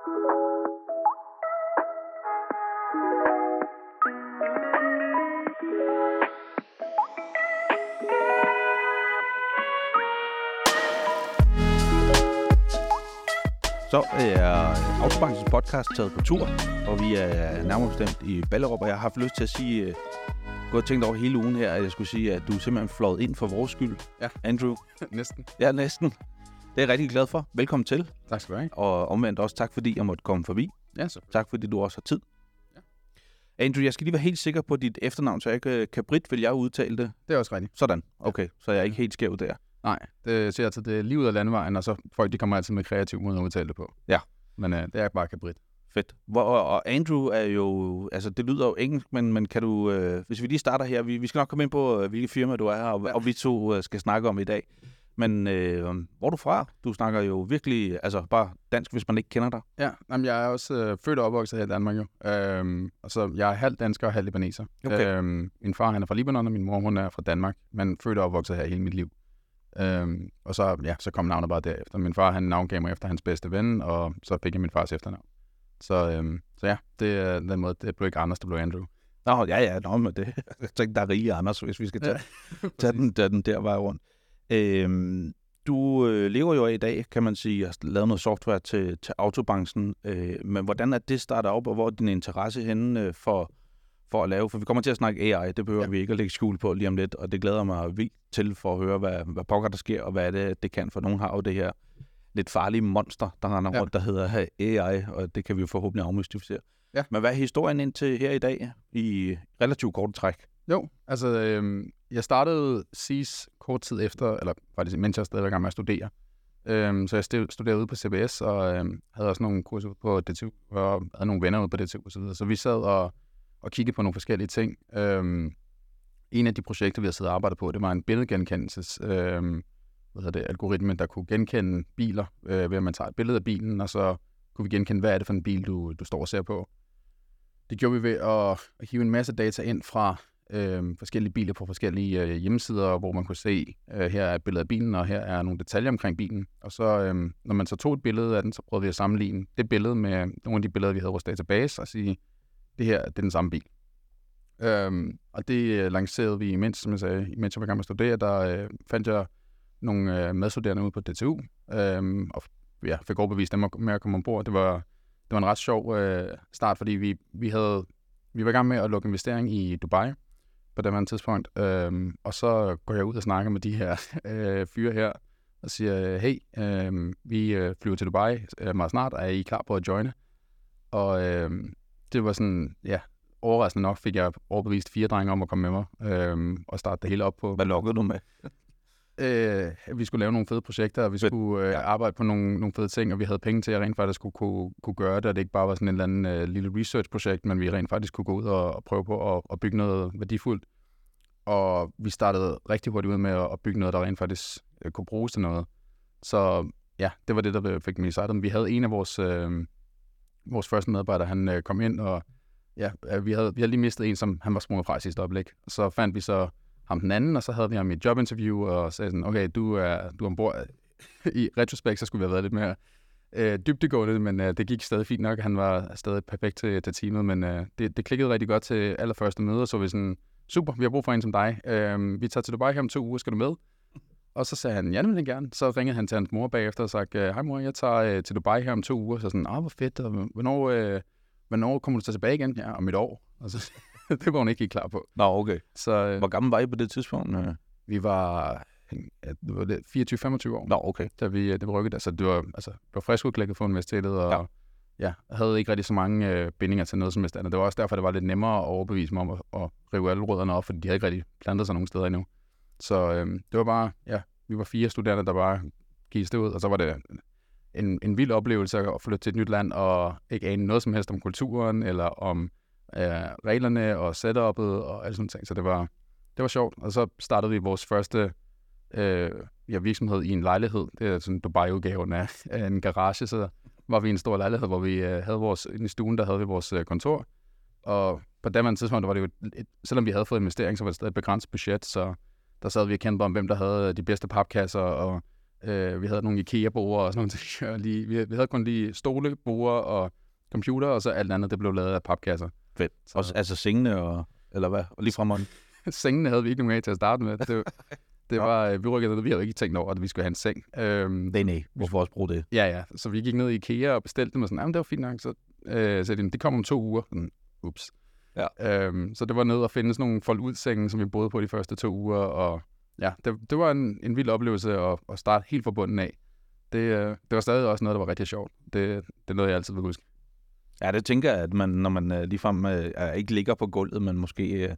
Så er Autobankens podcast taget på tur, og vi er nærmere bestemt i Ballerup, og jeg har haft lyst til at sige, uh, gået tænkt over hele ugen her, at jeg skulle sige, at du er simpelthen flået ind for vores skyld, Ja. Andrew. Næsten. Ja, næsten. Det er jeg rigtig glad for. Velkommen til, Tak skal du have. og omvendt også tak, fordi jeg måtte komme forbi. Ja, så. Tak, fordi du også har tid. Ja. Andrew, jeg skal lige være helt sikker på dit efternavn, så jeg ikke... Kabrit vil jeg udtale det. Det er også rigtigt. Sådan, okay. Så jeg er ikke helt skæv der. Nej, det siger altså, det er lige ud af landvejen, og så folk de kommer altid med kreativ måde at udtale det på. Ja. Men øh, det er bare kabrit. Fedt. Hvor, og Andrew er jo, altså det lyder jo engelsk, men, men kan du, øh, hvis vi lige starter her, vi, vi skal nok komme ind på, øh, hvilke firma du er, og, og vi to øh, skal snakke om i dag. Men øh, hvor er du fra? Du snakker jo virkelig, altså bare dansk, hvis man ikke kender dig. Ja, jamen, jeg er også øh, født og opvokset her i Danmark jo. Øhm, og så jeg er halv dansker og halv libaneser. Okay. Øhm, min far han er fra Libanon, og min mor hun er fra Danmark, men født og opvokset her hele mit liv. Øhm, og så, ja, så kom navnet bare derefter. Min far han navngav mig efter hans bedste ven, og så fik jeg min fars efternavn. Så, øhm, så ja, det er den måde, det blev ikke Anders, det blev Andrew. Nå, ja, ja, nå, men det, jeg tænkte, der er rige Anders, hvis vi skal tage, tage den, tage den der vej rundt. Øhm, du øh, lever jo i dag, kan man sige, har lavet noget software til, til autobranchen. Øh, men hvordan er det startet op, og hvor er din interesse henne øh, for, for at lave? For vi kommer til at snakke AI, det behøver ja. Vi ikke at lægge skjul på lige om lidt, og det glæder mig vildt til for at høre, hvad, hvad pokker der sker, og hvad det, det kan. For nogen har jo det her lidt farlige monster, der render Ja. rundt, der hedder AI, og det kan vi jo forhåbentlig afmystificere. Ja. Men hvad er historien indtil her i dag i relativt kort træk? Jo, altså øhm, jeg startede SIS kort tid efter, eller faktisk mens jeg stadig var i gang med at studere. Øhm, så jeg studerede ude på CBS, og øhm, havde også nogle kurser ude på DTU, og havde nogle venner ude på DTU og så videre. Så vi sad og, og kiggede på nogle forskellige ting. Øhm, en af de projekter, vi har siddet og arbejdet på, det var en billedgenkendelses øhm, hvad hedder det, algoritme, der kunne genkende biler, øh, ved at man tager et billede af bilen, og så kunne vi genkende, hvad er det for en bil, du, du står og ser på. Det gjorde vi ved at, at hive en masse data ind fra øh, forskellige biler på forskellige øh, hjemmesider, hvor man kunne se, øh, her er et billede af bilen, og her er nogle detaljer omkring bilen. Og så, øh, når man så tog et billede af den, så prøvede vi at sammenligne det billede med nogle af de billeder, vi havde i vores database, og sige, det her det er den samme bil. Øhm, og det øh, lancerede vi, imens, som jeg sagde, imens jeg var i gang med at studere, der øh, fandt jeg nogle øh, medstuderende ude på DTU, øh, og ja, fik overbevist dem med at komme ombord. Det var, det var en ret sjov øh, start, fordi vi, vi, havde, vi var i gang med at lukke investering i Dubai på det her tidspunkt, øhm, og så går jeg ud og snakker med de her øh, fyre her, og siger, hey, øh, vi øh, flyver til Dubai øh, meget snart, er I klar på at joine? Og øh, det var sådan, ja, overraskende nok fik jeg overbevist fire drenge om at komme med mig øh, og starte det hele op på. Hvad lokkede du med? Øh, vi skulle lave nogle fede projekter, og vi skulle øh, arbejde på nogle, nogle fede ting, og vi havde penge til at rent faktisk kunne, kunne, kunne gøre det, og det ikke bare var sådan en eller anden øh, lille research-projekt, men vi rent faktisk kunne gå ud og, og prøve på at, at bygge noget værdifuldt. Og vi startede rigtig hurtigt ud med at, bygge noget, der rent faktisk øh, kunne bruges til noget. Så ja, det var det, der fik mig startet. Vi havde en af vores, øh, vores første medarbejdere, han øh, kom ind, og ja, øh, vi havde, vi havde lige mistet en, som han var sprunget fra i sidste øjeblik. Så fandt vi så ham den anden, og så havde vi ham i et jobinterview, og sagde sådan, okay, du er, du er ombord. I retrospekt, så skulle vi have været lidt mere øh, dybdegående, men øh, det gik stadig fint nok. Han var stadig perfekt til, til teamet, men øh, det, det klikkede rigtig godt til allerførste møde, og så var vi sådan, super, vi har brug for en som dig. Øh, vi tager til Dubai her om to uger, skal du med? Og så sagde han, ja, det vil jeg gerne. Så ringede han til hans mor bagefter og sagde, øh, hej mor, jeg tager øh, til Dubai her om to uger. Så sådan, ah, hvor fedt, og hvornår, øh, hvornår kommer du så tilbage igen? Ja, om et år. Og så, det var hun ikke helt klar på. Nå, okay. Så øh, Hvor gammel var I på det tidspunkt? Øh, vi var, ja, det var lidt 24-25 år, Nå, okay. da vi, øh, det var rykket. Altså, det var, altså, jeg var frisk udklækket fra universitetet, og Ja. ja. ja, havde ikke rigtig så mange øh, bindinger til noget som helst andet. Det var også derfor, det var lidt nemmere at overbevise mig om at, at rive alle rødderne op, fordi de havde ikke rigtig plantet sig nogen steder endnu. Så øh, det var bare, ja, vi var fire studerende, der bare gik ud, og så var det en, en vild oplevelse at flytte til et nyt land og ikke ane noget som helst om kulturen, eller om øh, reglerne og setup'et og alle sådan ting. Så det var, det var sjovt. Og så startede vi vores første øh, ja, virksomhed i en lejlighed. Det er sådan Dubai-udgaven af, af en garage, så var vi i en stor lejlighed, hvor vi øh, havde vores, i stuen, der havde vi vores øh, kontor. Og på det tidspunkt, der var det jo, et, selvom vi havde fået investering, så var det stadig et begrænset budget, så der sad vi og kæmpede om, hvem der havde øh, de bedste papkasser, og Øh, vi havde nogle IKEA-borer og sådan noget. ting. Lige, vi, vi havde kun lige stole, borer og computer, og så alt andet, det blev lavet af papkasser. Fedt. Så- Også, altså sengene og... Eller hvad? Og lige frem Sengene havde vi ikke nogen af til at starte med. Det, det var, øh, vi rykkede ned, vi havde ikke tænkt over, at vi skulle have en seng. Øhm, Nej, nej. Hvorfor også bruge det? Ja, ja. Så vi gik ned i IKEA og bestilte dem, og sådan, jamen, det var fint nok. Så øh, sagde de, det kommer om to uger. Sådan, ups. Ja. Øhm, så det var ned og finde sådan nogle fold ud som vi boede på de første to uger, og ja, det, det var en, en vild oplevelse at, at starte helt fra bunden af. Det, øh, det var stadig også noget, der var rigtig sjovt. Det, det er noget, jeg altid vil huske. Ja, det tænker jeg, at man, når man øh, ligefrem øh, ikke ligger på gulvet, men måske øh,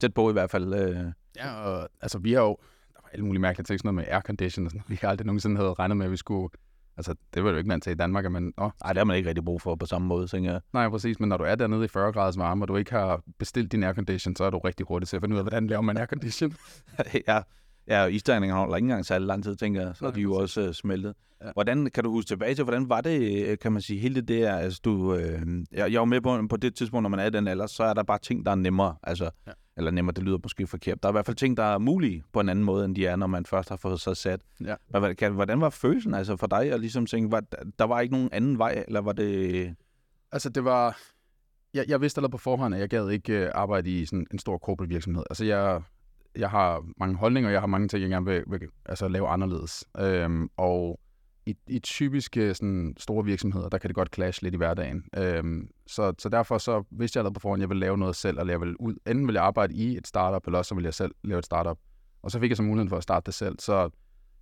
tæt på i hvert fald. Øh, Ja, og altså vi har jo, der var alle mulige mærkelige ting, sådan noget med aircondition og sådan noget. Vi har aldrig nogensinde havde regnet med, at vi skulle, altså det var jo ikke vant til i Danmark, at man, åh, ej, det har man ikke rigtig brug for på samme måde, tænker jeg. Nej, præcis, men når du er dernede i 40 graders varme, og du ikke har bestilt din aircondition, så er du rigtig hurtigt til at finde ud af, hvordan laver man aircondition. ja, ja, og isdagningen holder ikke engang særlig lang tid, tænker jeg. Så Nej, de jo også øh, smeltet. Ja. Hvordan, kan du huske tilbage til, hvordan var det, øh, kan man sige, hele det der, altså du, øh, jeg, jeg var med på, på det tidspunkt, når man er i den alder, så er der bare ting, der er nemmere, altså, Ja. eller nemmere, det lyder måske forkert. Der er i hvert fald ting, der er mulige på en anden måde, end de er, når man først har fået sig sat. Ja. Hvad- kan- Hvordan var følelsen altså for dig, at ligesom tænke, var, der var ikke nogen anden vej, eller var det... Altså det var, jeg, jeg vidste allerede på forhånd, at jeg gad ikke øh, arbejde i sådan en stor corporate virksomhed. Altså jeg, jeg har mange holdninger, og jeg har mange ting, jeg gerne vil, vil altså, lave anderledes. Øhm, og i, i typiske sådan, store virksomheder, der kan det godt clash lidt i hverdagen. Øhm, så, så derfor så vidste jeg allerede på forhånd, at jeg ville lave noget selv, og jeg ville ud. Enten ville jeg arbejde i et startup, eller også så ville jeg selv lave et startup. Og så fik jeg så muligheden for at starte det selv. Så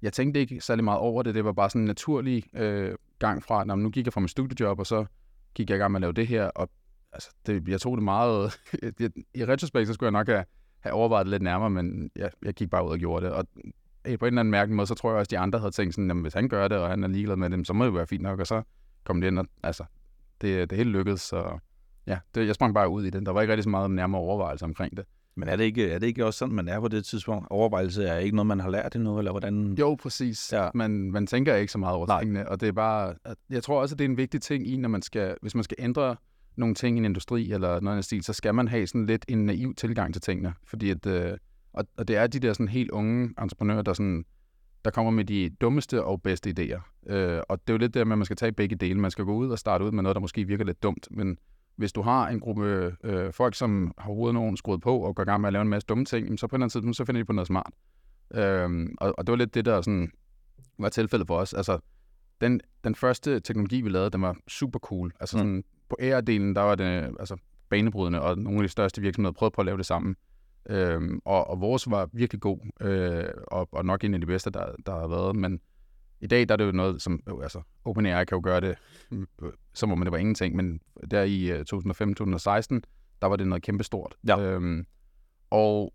jeg tænkte ikke særlig meget over det. Det var bare sådan en naturlig øh, gang fra, når nu gik jeg fra mit studiejob, og så gik jeg i gang med at lave det her. Og altså, det, jeg tog det meget... I retrospekt, så skulle jeg nok have, have overvejet det lidt nærmere, men jeg, jeg gik bare ud og gjorde det. Og øh, på en eller anden mærkelig måde, så tror jeg også, at de andre havde tænkt sådan, jamen hvis han gør det, og han er ligeglad med dem, så må det jo være fint nok. Og så kom det ind, og altså, det, det hele lykkedes. Så ja, det, jeg sprang bare ud i det. Der var ikke rigtig så meget nærmere overvejelse omkring det. Men er det, ikke, er det ikke også sådan, man er på det tidspunkt? Overvejelse er ikke noget, man har lært endnu, eller hvordan? Jo, præcis. Ja. Man, man tænker ikke så meget over Nej. tingene, og det er bare... Jeg tror også, at det er en vigtig ting i, når man skal, hvis man skal ændre nogle ting i en industri eller noget andet stil, så skal man have sådan lidt en naiv tilgang til tingene. Fordi at, øh, og, og det er de der sådan helt unge entreprenører, der sådan der kommer med de dummeste og bedste idéer. Øh, og det er jo lidt der med, at man skal tage begge dele. Man skal gå ud og starte ud med noget, der måske virker lidt dumt, men hvis du har en gruppe øh, folk, som har hovedet nogen skruet på og går i gang med at lave en masse dumme ting, så på en eller anden tidspunkt, så finder de på noget smart. Øhm, og, og det var lidt det, der sådan, var tilfældet for os. Altså, den, den første teknologi, vi lavede, den var super cool. Altså Mm. På AR-delen, der var det altså, banebrydende, og nogle af de største virksomheder prøvede på at lave det sammen. Øhm, og, og vores var virkelig god, øh, og, og nok en af de bedste, der, der har været. Men i dag, der er det jo noget, som, øh, altså, OpenAI kan jo gøre det, øh, som om det var ingenting, men der i øh, 2015-2016, der var det noget kæmpestort. Ja. Øhm, og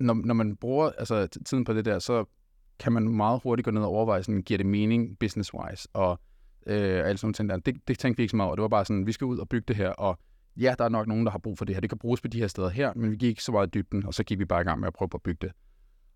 når, når man bruger altså, tiden på det der, så kan man meget hurtigt gå ned og overveje, sådan, giver det mening business-wise, og øh, alle sådan nogle ting der. Det, det tænkte vi ikke så meget over. Det var bare sådan, vi skal ud og bygge det her, og ja, der er nok nogen, der har brug for det her. Det kan bruges på de her steder her, men vi gik ikke så meget i dybden, og så gik vi bare i gang med at prøve på at bygge det.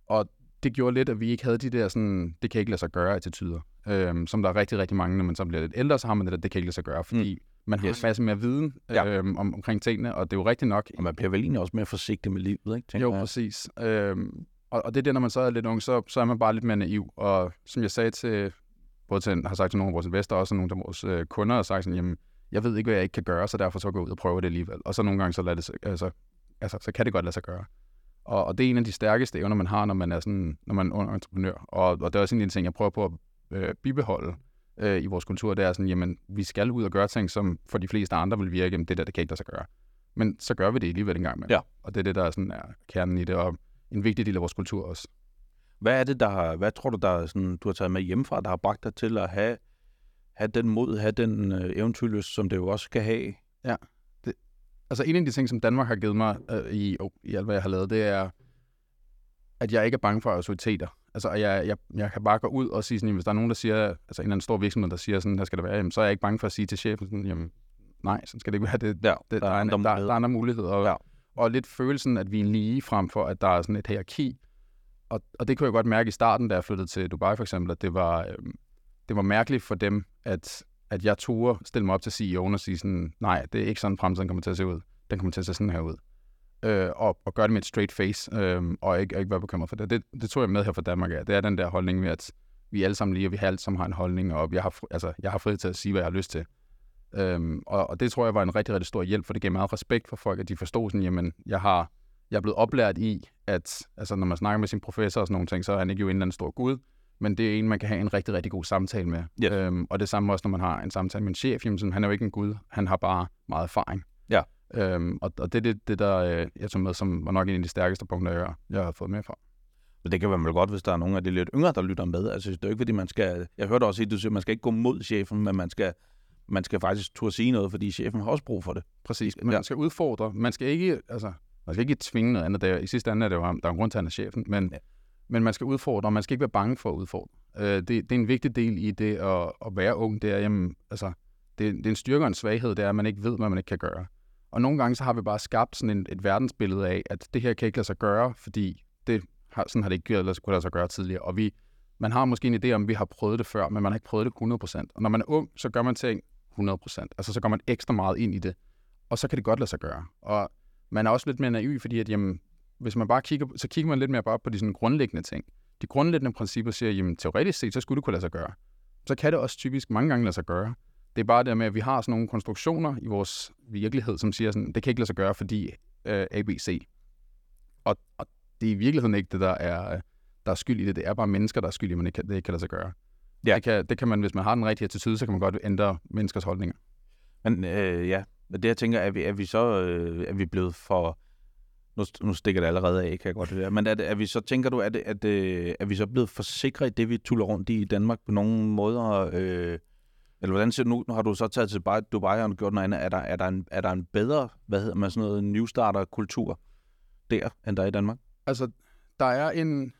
Og det gjorde lidt, at vi ikke havde de der sådan, det kan ikke lade sig gøre attityder, øhm, som der er rigtig, rigtig mange, når man så bliver lidt ældre, så har man det der, det kan ikke lade sig gøre, fordi mm. man har yes. en masse mere viden Ja. øhm, om, omkring tingene, og det er jo rigtigt nok, Og man bliver vel egentlig også mere forsigtig med livet, ikke? tænker jo, jeg. præcis. Øhm, og, og det er det, når man så er lidt ung, så, så er man bare lidt mere naiv. Og som jeg sagde til, både til, har sagt til nogle af vores investorer, også nogle af vores øh, kunder, og sagt sådan, jamen, jeg ved ikke, hvad jeg ikke kan gøre, så derfor så går jeg ud og prøver det alligevel. Og så nogle gange, så, lader det, altså, altså, så kan det godt lade sig gøre. Og, og det er en af de stærkeste evner, man har, når man er, sådan, når man er en entreprenør. Og, og det er også en af de ting, jeg prøver på at øh, bibeholde øh, i vores kultur. Det er sådan, jamen, vi skal ud og gøre ting, som for de fleste andre vil virke, jamen, det der, det kan ikke lade sig gøre. Men så gør vi det alligevel en gang med. Ja. Og det er det, der er, sådan, er kernen i det, og en vigtig del af vores kultur også. Hvad er det, der har, hvad tror du, der er sådan, du har taget med hjemmefra, der har bragt dig til at have, have den mod, have den øh, eventyrlyst, som det jo også skal have? Altså en af de ting, som Danmark har givet mig øh, i, oh, i alt, hvad jeg har lavet, det er, at jeg ikke er bange for autoriteter. Altså, jeg, jeg, jeg kan bare gå ud og sige sådan, jamen, hvis der er nogen, der siger, altså en eller anden stor virksomhed, der siger sådan, her skal det være, jamen, så er jeg ikke bange for at sige til chefen sådan, jamen, nej, sådan skal det ikke være. Det, Ja, det, der, er, andre der, der er andre muligheder. Og, Ja. og lidt følelsen, at vi er lige frem for, at der er sådan et hierarki. Og, og det kunne jeg godt mærke i starten, da jeg flyttede til Dubai for eksempel, at det var, øhm, det var mærkeligt for dem, at, at jeg turde stille mig op til CEO'en og sige sådan, nej, det er ikke sådan, fremtiden kommer til at se ud. Den kommer til at se sådan her ud. Øh, og, og gøre det med et straight face, øh, og ikke, og ikke være bekymret for det. det. Det tog jeg med her fra Danmark af. Det er den der holdning med, at vi alle sammen lige, og vi har alle sammen har en holdning, og jeg har, altså, jeg har frihed til at sige, hvad jeg har lyst til. Øhm, og, og det tror jeg var en rigtig, rigtig stor hjælp, for det gav meget respekt for folk, at de forstod sådan, jamen, jeg har, jeg er blevet oplært i, at altså, når man snakker med sin professor og sådan nogle ting, så er han ikke jo en eller anden stor gud, men det er en, man kan have en rigtig, rigtig god samtale med. Yes. Øhm, og det samme også, når man har en samtale med en chef, jamen, sådan, han er jo ikke en gud, han har bare meget erfaring. Ja. Øhm, og, og det er det, det, der øh, jeg tog med, som var nok en af de stærkeste punkter, jeg, jeg har fået med fra. Men det kan være vel godt, hvis der er nogle af de lidt yngre, der lytter med. Altså, det er jo ikke, fordi man skal... Jeg hørte også, at du siger, at man skal ikke gå mod chefen, men man skal, man skal faktisk turde sige noget, fordi chefen har også brug for det. Præcis. Man ja. skal udfordre. Man skal ikke, altså, man skal ikke tvinge noget andet. Der. I sidste ende er det jo ham, der er en grund til, at han er chefen. Men, Ja. men man skal udfordre, og man skal ikke være bange for at udfordre. Øh, det, det er en vigtig del i det at, at være ung. Det er, jamen, altså, det, det er en styrke og en svaghed, det er, at man ikke ved, hvad man ikke kan gøre. Og nogle gange så har vi bare skabt sådan en, et verdensbillede af, at det her kan ikke lade sig gøre, fordi det har, sådan har det ikke lade kunne lade sig gøre tidligere. Og vi, man har måske en idé om, at vi har prøvet det før, men man har ikke prøvet det 100%. Og når man er ung, så gør man ting 100%. Altså så går man ekstra meget ind i det og så kan det godt lade sig gøre. Og man er også lidt mere naiv, fordi at, jamen, hvis man bare kigger, så kigger man lidt mere bare på de sådan grundlæggende ting. De grundlæggende principper siger, jamen teoretisk set, så skulle det kunne lade sig gøre. Så kan det også typisk mange gange lade sig gøre. Det er bare det med, at vi har sådan nogle konstruktioner i vores virkelighed, som siger sådan, det kan ikke lade sig gøre, fordi øh, ABC. Og, og det er i virkeligheden ikke det, der er, der er skyld i det. Det er bare mennesker, der er skyld i, at man ikke, kan- det ikke kan lade sig gøre. Ja. Det, kan, det kan man, hvis man har den rigtige attitude, så kan man godt ændre menneskers holdninger. Men øh, ja, men det jeg tænker, er vi, er vi så øh, er vi blevet for... Nu, nu stikker det allerede af, kan jeg godt høre. Men er, det, er vi så, tænker du, er, at, at, det, er vi så blevet for sikre i det, vi tuller rundt i i Danmark på nogle måder? Øh, eller hvordan ser du nu? Nu har du så taget til Dubai, Dubai og gjort noget andet. Er der, er der, en, er der en bedre, hvad hedder man, sådan noget newstarter-kultur der, end der er i Danmark? altså, der er en...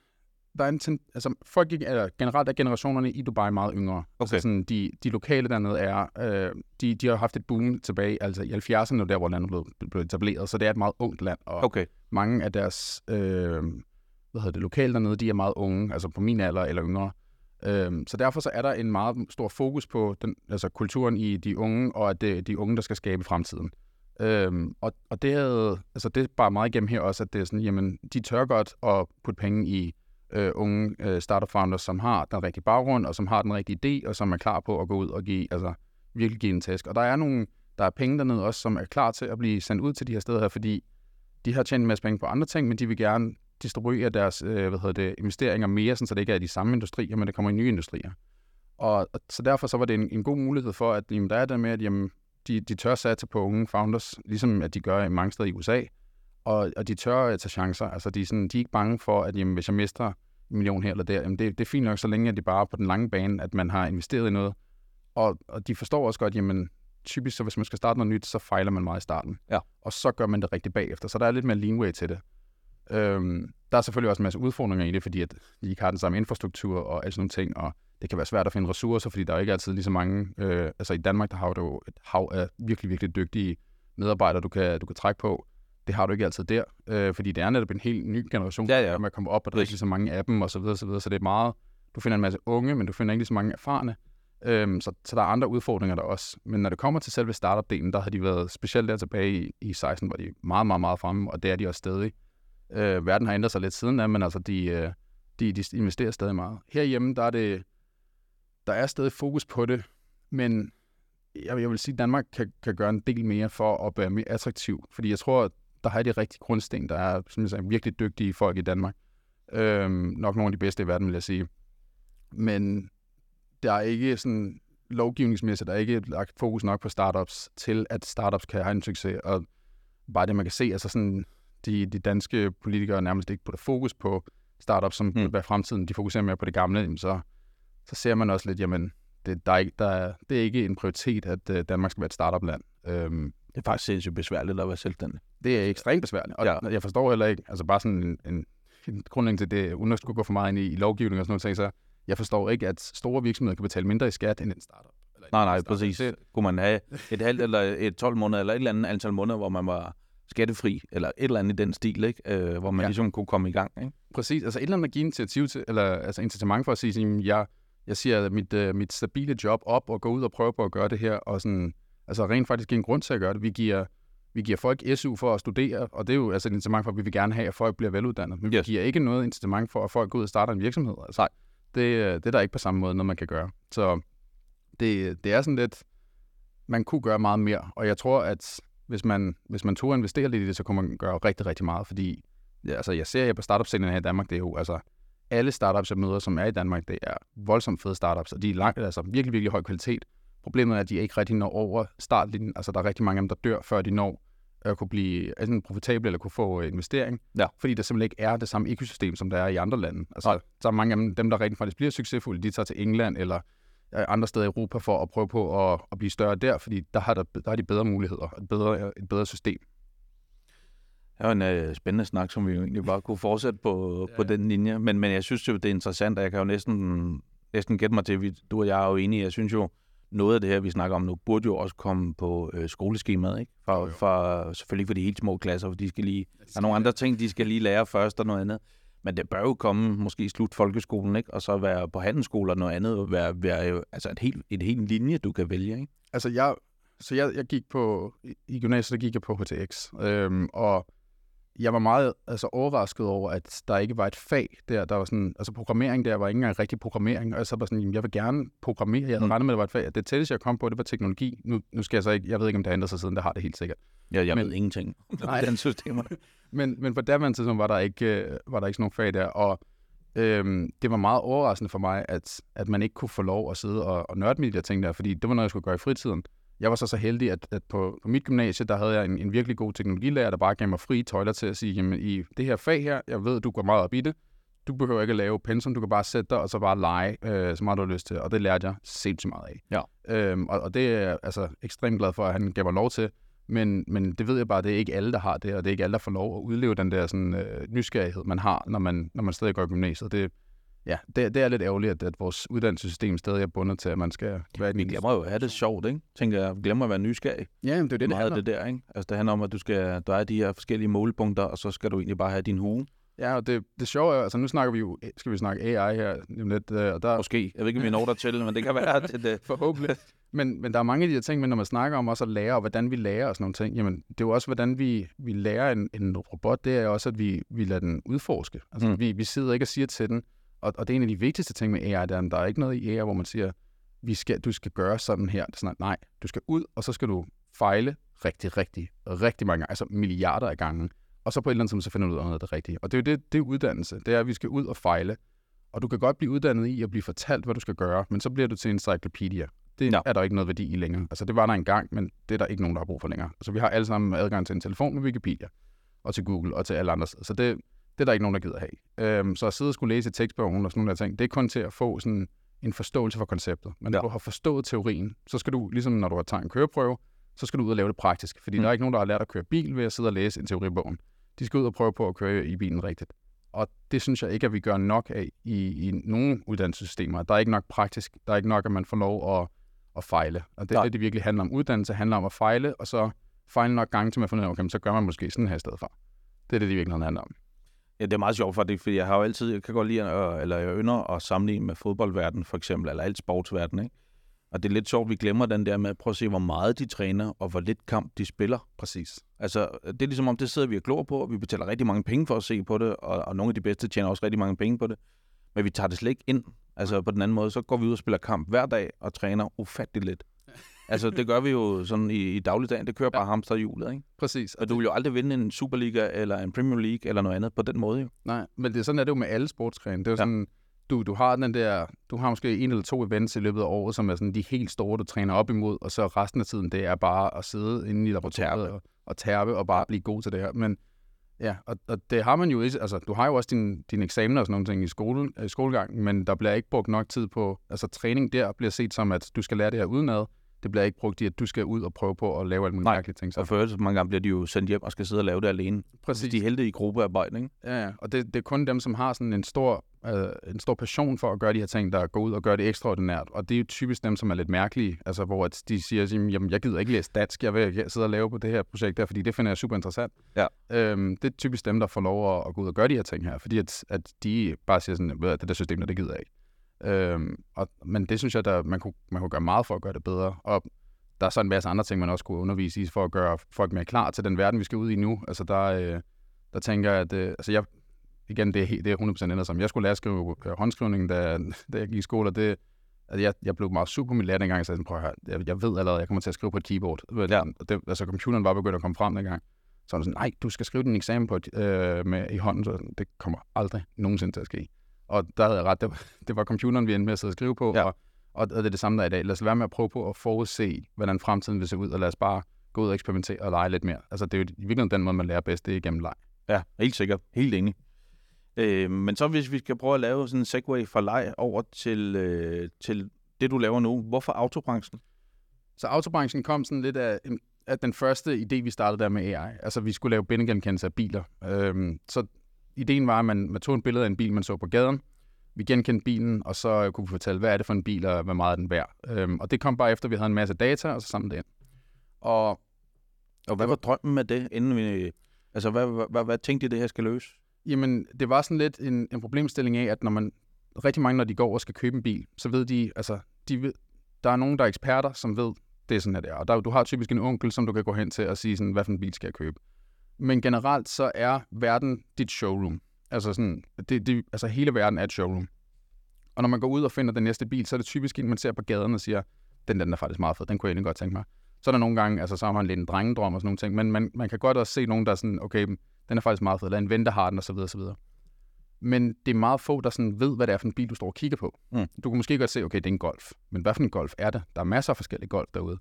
Der er en ten, altså, folk, eller generelt er generationerne i Dubai meget yngre. Okay. Altså, sådan, de, de lokale dernede er, øh, de, de har haft et boom tilbage, altså i 70'erne, der hvor landet blev, blev etableret, så det er et meget ungt land, og Okay. mange af deres, øh, hvad hedder det, lokale dernede, de er meget unge, altså på min alder eller yngre. Øhm, så derfor så er der en meget stor fokus på den, altså kulturen i de unge, og at det er de unge, der skal skabe fremtiden. Øhm, og, og det, er, altså det er bare meget igennem her også, at det er sådan, jamen, de tør godt at putte penge i øh, unge øh, startup founders, som har den rigtige baggrund, og som har den rigtige idé, og som er klar på at gå ud og give, altså virkelig give en tæsk. Og der er nogle, der er penge dernede også, som er klar til at blive sendt ud til de her steder her, fordi de har tjent en masse penge på andre ting, men de vil gerne distribuere deres øh, hvad hedder det, investeringer mere, sådan, så det ikke er i de samme industrier, men det kommer i nye industrier. Og, og så derfor så var det en, en god mulighed for, at jamen, der er det med, at jamen, de, de tør satse på unge founders, ligesom at de gør i mange steder i USA, og, og de tør at tage chancer. Altså, de er, sådan, de er ikke bange for, at jamen, hvis jeg mister en million her eller der, jamen, det, det er fint nok, så længe at det bare er på den lange bane, at man har investeret i noget. Og, og de forstår også godt, jamen, typisk så hvis man skal starte noget nyt, så fejler man meget i starten. Ja. Og så gør man det rigtig bagefter. Så der er lidt mere leanway til det. Øhm, der er selvfølgelig også en masse udfordringer i det, fordi at de ikke har den samme infrastruktur og alle sådan nogle ting, og det kan være svært at finde ressourcer, fordi der er ikke altid lige så mange, øh, altså i Danmark, der har du et hav af virkelig, virkelig dygtige medarbejdere, du kan, du kan trække på. Det har du ikke altid der, øh, fordi det er netop en helt ny generation, Ja, ja. med at komme op, og der er ikke lige så mange af dem, og så videre, så videre, så det er meget, du finder en masse unge, men du finder ikke lige så mange erfarne, Øhm, så, så der er andre udfordringer der også. Men når det kommer til selve startup-delen, der har de været specielt der tilbage i, i 16, hvor de er meget, meget, meget fremme, og det er de også stadig. Øh, verden har ændret sig lidt siden da, men altså de, øh, de, de investerer stadig meget. Herhjemme, der er det, der er stadig fokus på det, men jeg, jeg vil sige, at Danmark kan, kan gøre en del mere for at være mere attraktiv, fordi jeg tror, at der har de rigtige grundsten. Der er som jeg sagde, virkelig dygtige folk i Danmark. Øhm, nok nogle af de bedste i verden, vil jeg sige. Men der er ikke sådan lovgivningsmæssigt, der er ikke lagt fokus nok på startups til, at startups kan have en succes. Og bare det, man kan se, altså sådan, de, de danske politikere nærmest ikke putter fokus på startups, som mm. være fremtiden. De fokuserer mere på det gamle, jamen så, så ser man også lidt, jamen, det, der er ikke, der er, det er ikke en prioritet, at uh, Danmark skal være et startup-land. Øhm, Det er faktisk sindssygt besværligt at være selvstændig. Det er ekstremt besværligt, og Ja. jeg forstår heller ikke, altså bare sådan en, en, en grundlæggende til det, uden at skulle gå for meget ind i, i lovgivning og sådan noget, så jeg forstår ikke, at store virksomheder kan betale mindre i skat end en startup. Eller Nej, nej, startup. præcis. Det, Kunne man have et halvt eller et 12 måneder, eller et eller andet antal måneder, hvor man var skattefri, eller et eller andet i den stil, ikke? Øh, hvor man ja. Ligesom kunne komme i gang. Ikke? præcis, altså et eller andet at give initiativ til, eller altså incitament for at sige, sådan, jeg, jeg siger mit, uh, mit stabile job op og gå ud og prøve på at gøre det her, og sådan, altså rent faktisk give en grund til at gøre det. Vi giver, vi giver folk SU for at studere, og det er jo altså et incitament for, at vi vil gerne have, at folk bliver veluddannede. Men Yes. vi giver ikke noget incitament for, at folk går ud og starter en virksomhed. Altså, Det, øh, det er der ikke på samme måde, når man kan gøre. Så det, det er sådan lidt, man kunne gøre meget mere, og jeg tror, at hvis man, hvis man tog og investere lidt i det, så kunne man gøre rigtig, rigtig meget, fordi ja, altså, jeg ser jeg på startup her i Danmark, det er jo altså alle startups, jeg møder, som er i Danmark, det er voldsomt fede startups, og de er langt, altså virkelig, virkelig høj kvalitet. Problemet er, at de ikke rigtig når over startlinjen. Altså, der er rigtig mange af dem, der dør, før de når at kunne blive enten profitable eller kunne få øh, investering. Ja. Fordi der simpelthen ikke er det samme økosystem, som der er i andre lande. Altså, Nej. så er mange af dem, dem, der rigtig faktisk bliver succesfulde, de tager til England eller øh, andre steder i Europa for at prøve på at, at blive større der, fordi der har, der, der har de bedre muligheder, et bedre, et bedre system. Det var en øh, spændende snak, som vi jo egentlig bare kunne fortsætte på, ja. på den linje. Men, men jeg synes jo, det er interessant, og jeg kan jo næsten, næsten gætte mig til, at du og jeg er jo enige. Jeg synes jo, noget af det her, vi snakker om nu, burde jo også komme på øh, skoleskemaet, ikke? For, jo, jo. for, selvfølgelig for de helt små klasser, for de skal lige, der er nogle andre ting, de skal lige lære først og noget andet. Men det bør jo komme måske i slut folkeskolen, ikke? Og så være på handelsskole og noget andet, og være, være altså et helt, et helt linje, du kan vælge, ikke? Altså jeg, så jeg, jeg gik på, i gymnasiet, der gik jeg på HTX, øhm, og jeg var meget altså, overrasket over, at der ikke var et fag der, der var sådan, altså programmering der var ikke engang rigtig programmering, og jeg så var sådan, jamen, jeg vil gerne programmere, jeg havde mm. regnet med, at det var et fag. Det tætteste, jeg kom på, det var teknologi. Nu, nu skal jeg så ikke, jeg ved ikke, om det har ændret sig siden, det har det helt sikkert. Ja, jeg men, ved ingenting om den systemer. men, men på daværende tidspunkt var der ikke, øh, var der ikke sådan nogen fag der, og øhm, det var meget overraskende for mig, at, at man ikke kunne få lov at sidde og, og nørde med de der ting der, fordi det var noget, jeg skulle gøre i fritiden. Jeg var så så heldig, at, at på, på mit gymnasie, der havde jeg en, en virkelig god teknologilærer, der bare gav mig frie tøjler til at sige, jamen i det her fag her, jeg ved, du går meget op i det, du behøver ikke at lave pensum, du kan bare sætte dig og så bare lege, øh, så meget du har lyst til. Og det lærte jeg sindssygt meget af. Ja. Øhm, og, og det er jeg altså ekstremt glad for, at han gav mig lov til. Men, men det ved jeg bare, det er ikke alle, der har det, og det er ikke alle, der får lov at udleve den der sådan, øh, nysgerrighed, man har, når man, når man stadig går i gymnasiet. Det, ja, det, det er lidt ærgerligt, at, at vores uddannelsessystem stadig er bundet til, at man skal være... Vi glemmer jo at have det sjovt, ikke? Tænker jeg, glemmer at være nysgerrig. Ja, men det er det, det handler det der, ikke? Altså, det handler om, at du skal, der er de her forskellige målpunkter, og så skal du egentlig bare have din hue. Ja, og det, det sjove er, altså nu snakker vi jo, skal vi snakke AI her lidt, øh, og der... Måske. Jeg ved ikke, om vi når der til, men det kan være til det. Forhåbentlig. Men, men der er mange af de her ting, men når man snakker om også at lære, og hvordan vi lærer og sådan nogle ting, jamen det er jo også, hvordan vi, vi lærer en, en robot, det er også, at vi, vi lader den udforske. Altså mm. vi, vi sidder ikke og siger til den, og, og det er en af de vigtigste ting med AI, der, der er ikke noget i AI, hvor man siger, vi skal, du skal gøre sådan her. Det er sådan, nej, du skal ud, og så skal du fejle rigtig, rigtig, rigtig mange gange, altså milliarder af gange. Og så på et eller andet tidspunkt, så finder du ud af noget af det rigtige. Og det er jo det, det er uddannelse. Det er, at vi skal ud og fejle. Og du kan godt blive uddannet i at blive fortalt, hvad du skal gøre, men så bliver du til en encyclopedia. Det no. er der ikke noget værdi i længere. Altså det var der engang, men det er der ikke nogen, der har brug for længere. Altså vi har alle sammen adgang til en telefon med Wikipedia, og til Google, og til alle andre Så det, det er der ikke nogen, der gider have. Øhm, så at sidde og skulle læse tekstbogen og sådan nogle der ting, det er kun til at få sådan en forståelse for konceptet. Men når ja. du har forstået teorien, så skal du, ligesom når du har taget en køreprøve, så skal du ud og lave det praktisk. Fordi mm. der er ikke nogen, der har lært at køre bil ved at sidde og læse en teoribogen. De skal ud og prøve på at køre i bilen rigtigt. Og det synes jeg ikke, at vi gør nok af i, i nogle uddannelsessystemer. Der er ikke nok praktisk. Der er ikke nok, at man får lov at, at fejle. Og det er det, det virkelig handler om. Uddannelse handler om at fejle, og så fejle nok gange til man finder ud af, okay, så gør man måske sådan her i stedet for. Det er det, det virkelig handler om. Ja, det er meget sjovt, det, fordi jeg har jo altid, jeg kan godt lide, at, eller jeg ynder at sammenligne med fodboldverden for eksempel, eller alt sportsverden, ikke? Og det er lidt sjovt, vi glemmer den der med at prøve at se, hvor meget de træner, og hvor lidt kamp de spiller. Præcis. Altså, det er ligesom om, det sidder vi og glor på, og vi betaler rigtig mange penge for at se på det, og, og nogle af de bedste tjener også rigtig mange penge på det. Men vi tager det slet ikke ind. Altså, på den anden måde, så går vi ud og spiller kamp hver dag, og træner ufatteligt lidt. Altså, det gør vi jo sådan i, i dagligdagen. Det kører bare ja. hamsterhjulet, ikke? Præcis. Og du vil jo aldrig vinde en Superliga eller en Premier League eller noget andet på den måde, jo. Nej, men det er sådan er det jo med alle sportsgrene. Det er jo ja. sådan, du, du har den der, du har måske en eller to events i løbet af året, som er sådan de helt store, du træner op imod, og så resten af tiden, det er bare at sidde inde i laboratoriet og, og tærpe og bare blive god til det her. Men ja, og, og det har man jo ikke, altså du har jo også din, din eksamener og sådan nogle ting i, skole, i skolegangen, men der bliver ikke brugt nok tid på, altså træning der bliver set som, at du skal lære det her udenad, det bliver ikke brugt i, at du skal ud og prøve på at lave alle mulige mærkelige ting. Så. og for så mange gange bliver de jo sendt hjem og skal sidde og lave det alene. Præcis. De er heldige i gruppearbejde, ikke? Ja, ja. og det, det er kun dem, som har sådan en stor, øh, en stor passion for at gøre de her ting, der går ud og gør det ekstraordinært. Og det er jo typisk dem, som er lidt mærkelige, altså hvor at de siger, jamen jeg gider ikke læse dansk, jeg vil sidde og lave på det her projekt der, fordi det finder jeg super interessant. Ja. Øhm, det er typisk dem, der får lov at, at gå ud og gøre de her ting her, fordi at, at de bare siger sådan, at det der system, der, det gider jeg ikke. Øhm, og, men det synes jeg, der, man, kunne, man kunne gøre meget for at gøre det bedre. Og der er så en masse andre ting, man også kunne undervise i, for at gøre folk mere klar til den verden, vi skal ud i nu. Altså der, øh, der tænker jeg, at øh, altså jeg, igen, det er, helt, det er 100% ændret som. Jeg skulle lære at skrive øh, håndskrivning, da, da jeg gik i skole, og det, altså, jeg, jeg blev meget sur på min lærer dengang, jeg sagde, prøv at høre, jeg, jeg ved allerede, jeg kommer til at skrive på et keyboard. Ja. Og det, altså computeren var begyndt at komme frem dengang. Så var sådan, nej, du skal skrive din eksamen på et, øh, med, i hånden, så det kommer aldrig nogensinde til at ske. Og der havde jeg ret, det var, det var computeren, vi endte med at sidde og skrive på, ja. og, og det er det samme der i dag. Lad os være med at prøve på at forudse, hvordan fremtiden vil se ud, og lad os bare gå ud og eksperimentere og lege lidt mere. Altså det er jo i virkeligheden den måde, man lærer bedst, det er gennem leg. Ja, helt sikkert. Helt enig. Øh, men så hvis vi skal prøve at lave sådan en segway fra leg over til, øh, til det, du laver nu. Hvorfor autobranchen? Så autobranchen kom sådan lidt af, af den første idé, vi startede der med AI. Altså, vi skulle lave billedgenkendelse af biler. Øhm, så ideen var, at man, man tog en billede af en bil, man så på gaden. Vi genkendte bilen, og så kunne vi fortælle, hvad er det for en bil, og hvor meget er den værd. Øhm, og det kom bare efter, at vi havde en masse data, og så sammen det ind. Og, og hvad var drømmen med det, inden vi... Altså, hvad, hvad, hvad, hvad tænkte I, det her skal løse? Jamen, det var sådan lidt en, en problemstilling af, at når man rigtig mange, når de går og skal købe en bil, så ved de, altså, de ved, der er nogen, der er eksperter, som ved, det er sådan, her det er. Og der, du har typisk en onkel, som du kan gå hen til og sige, sådan, hvad for en bil skal jeg købe. Men generelt så er verden dit showroom. Altså, sådan, det, det, altså hele verden er et showroom. Og når man går ud og finder den næste bil, så er det typisk en, man ser på gaden og siger, den, den er faktisk meget fed, den kunne jeg egentlig godt tænke mig. Så er der nogle gange, altså så har man lidt en drengedrøm og sådan nogle ting, men man, man kan godt også se nogen, der er sådan, okay, den er faktisk meget fed, eller en ven, der har den, og så videre, og så videre men det er meget få, der sådan ved, hvad det er for en bil, du står og kigger på. Mm. Du kan måske godt se, okay, det er en Golf, men hvad for en Golf er det? Der er masser af forskellige Golf derude.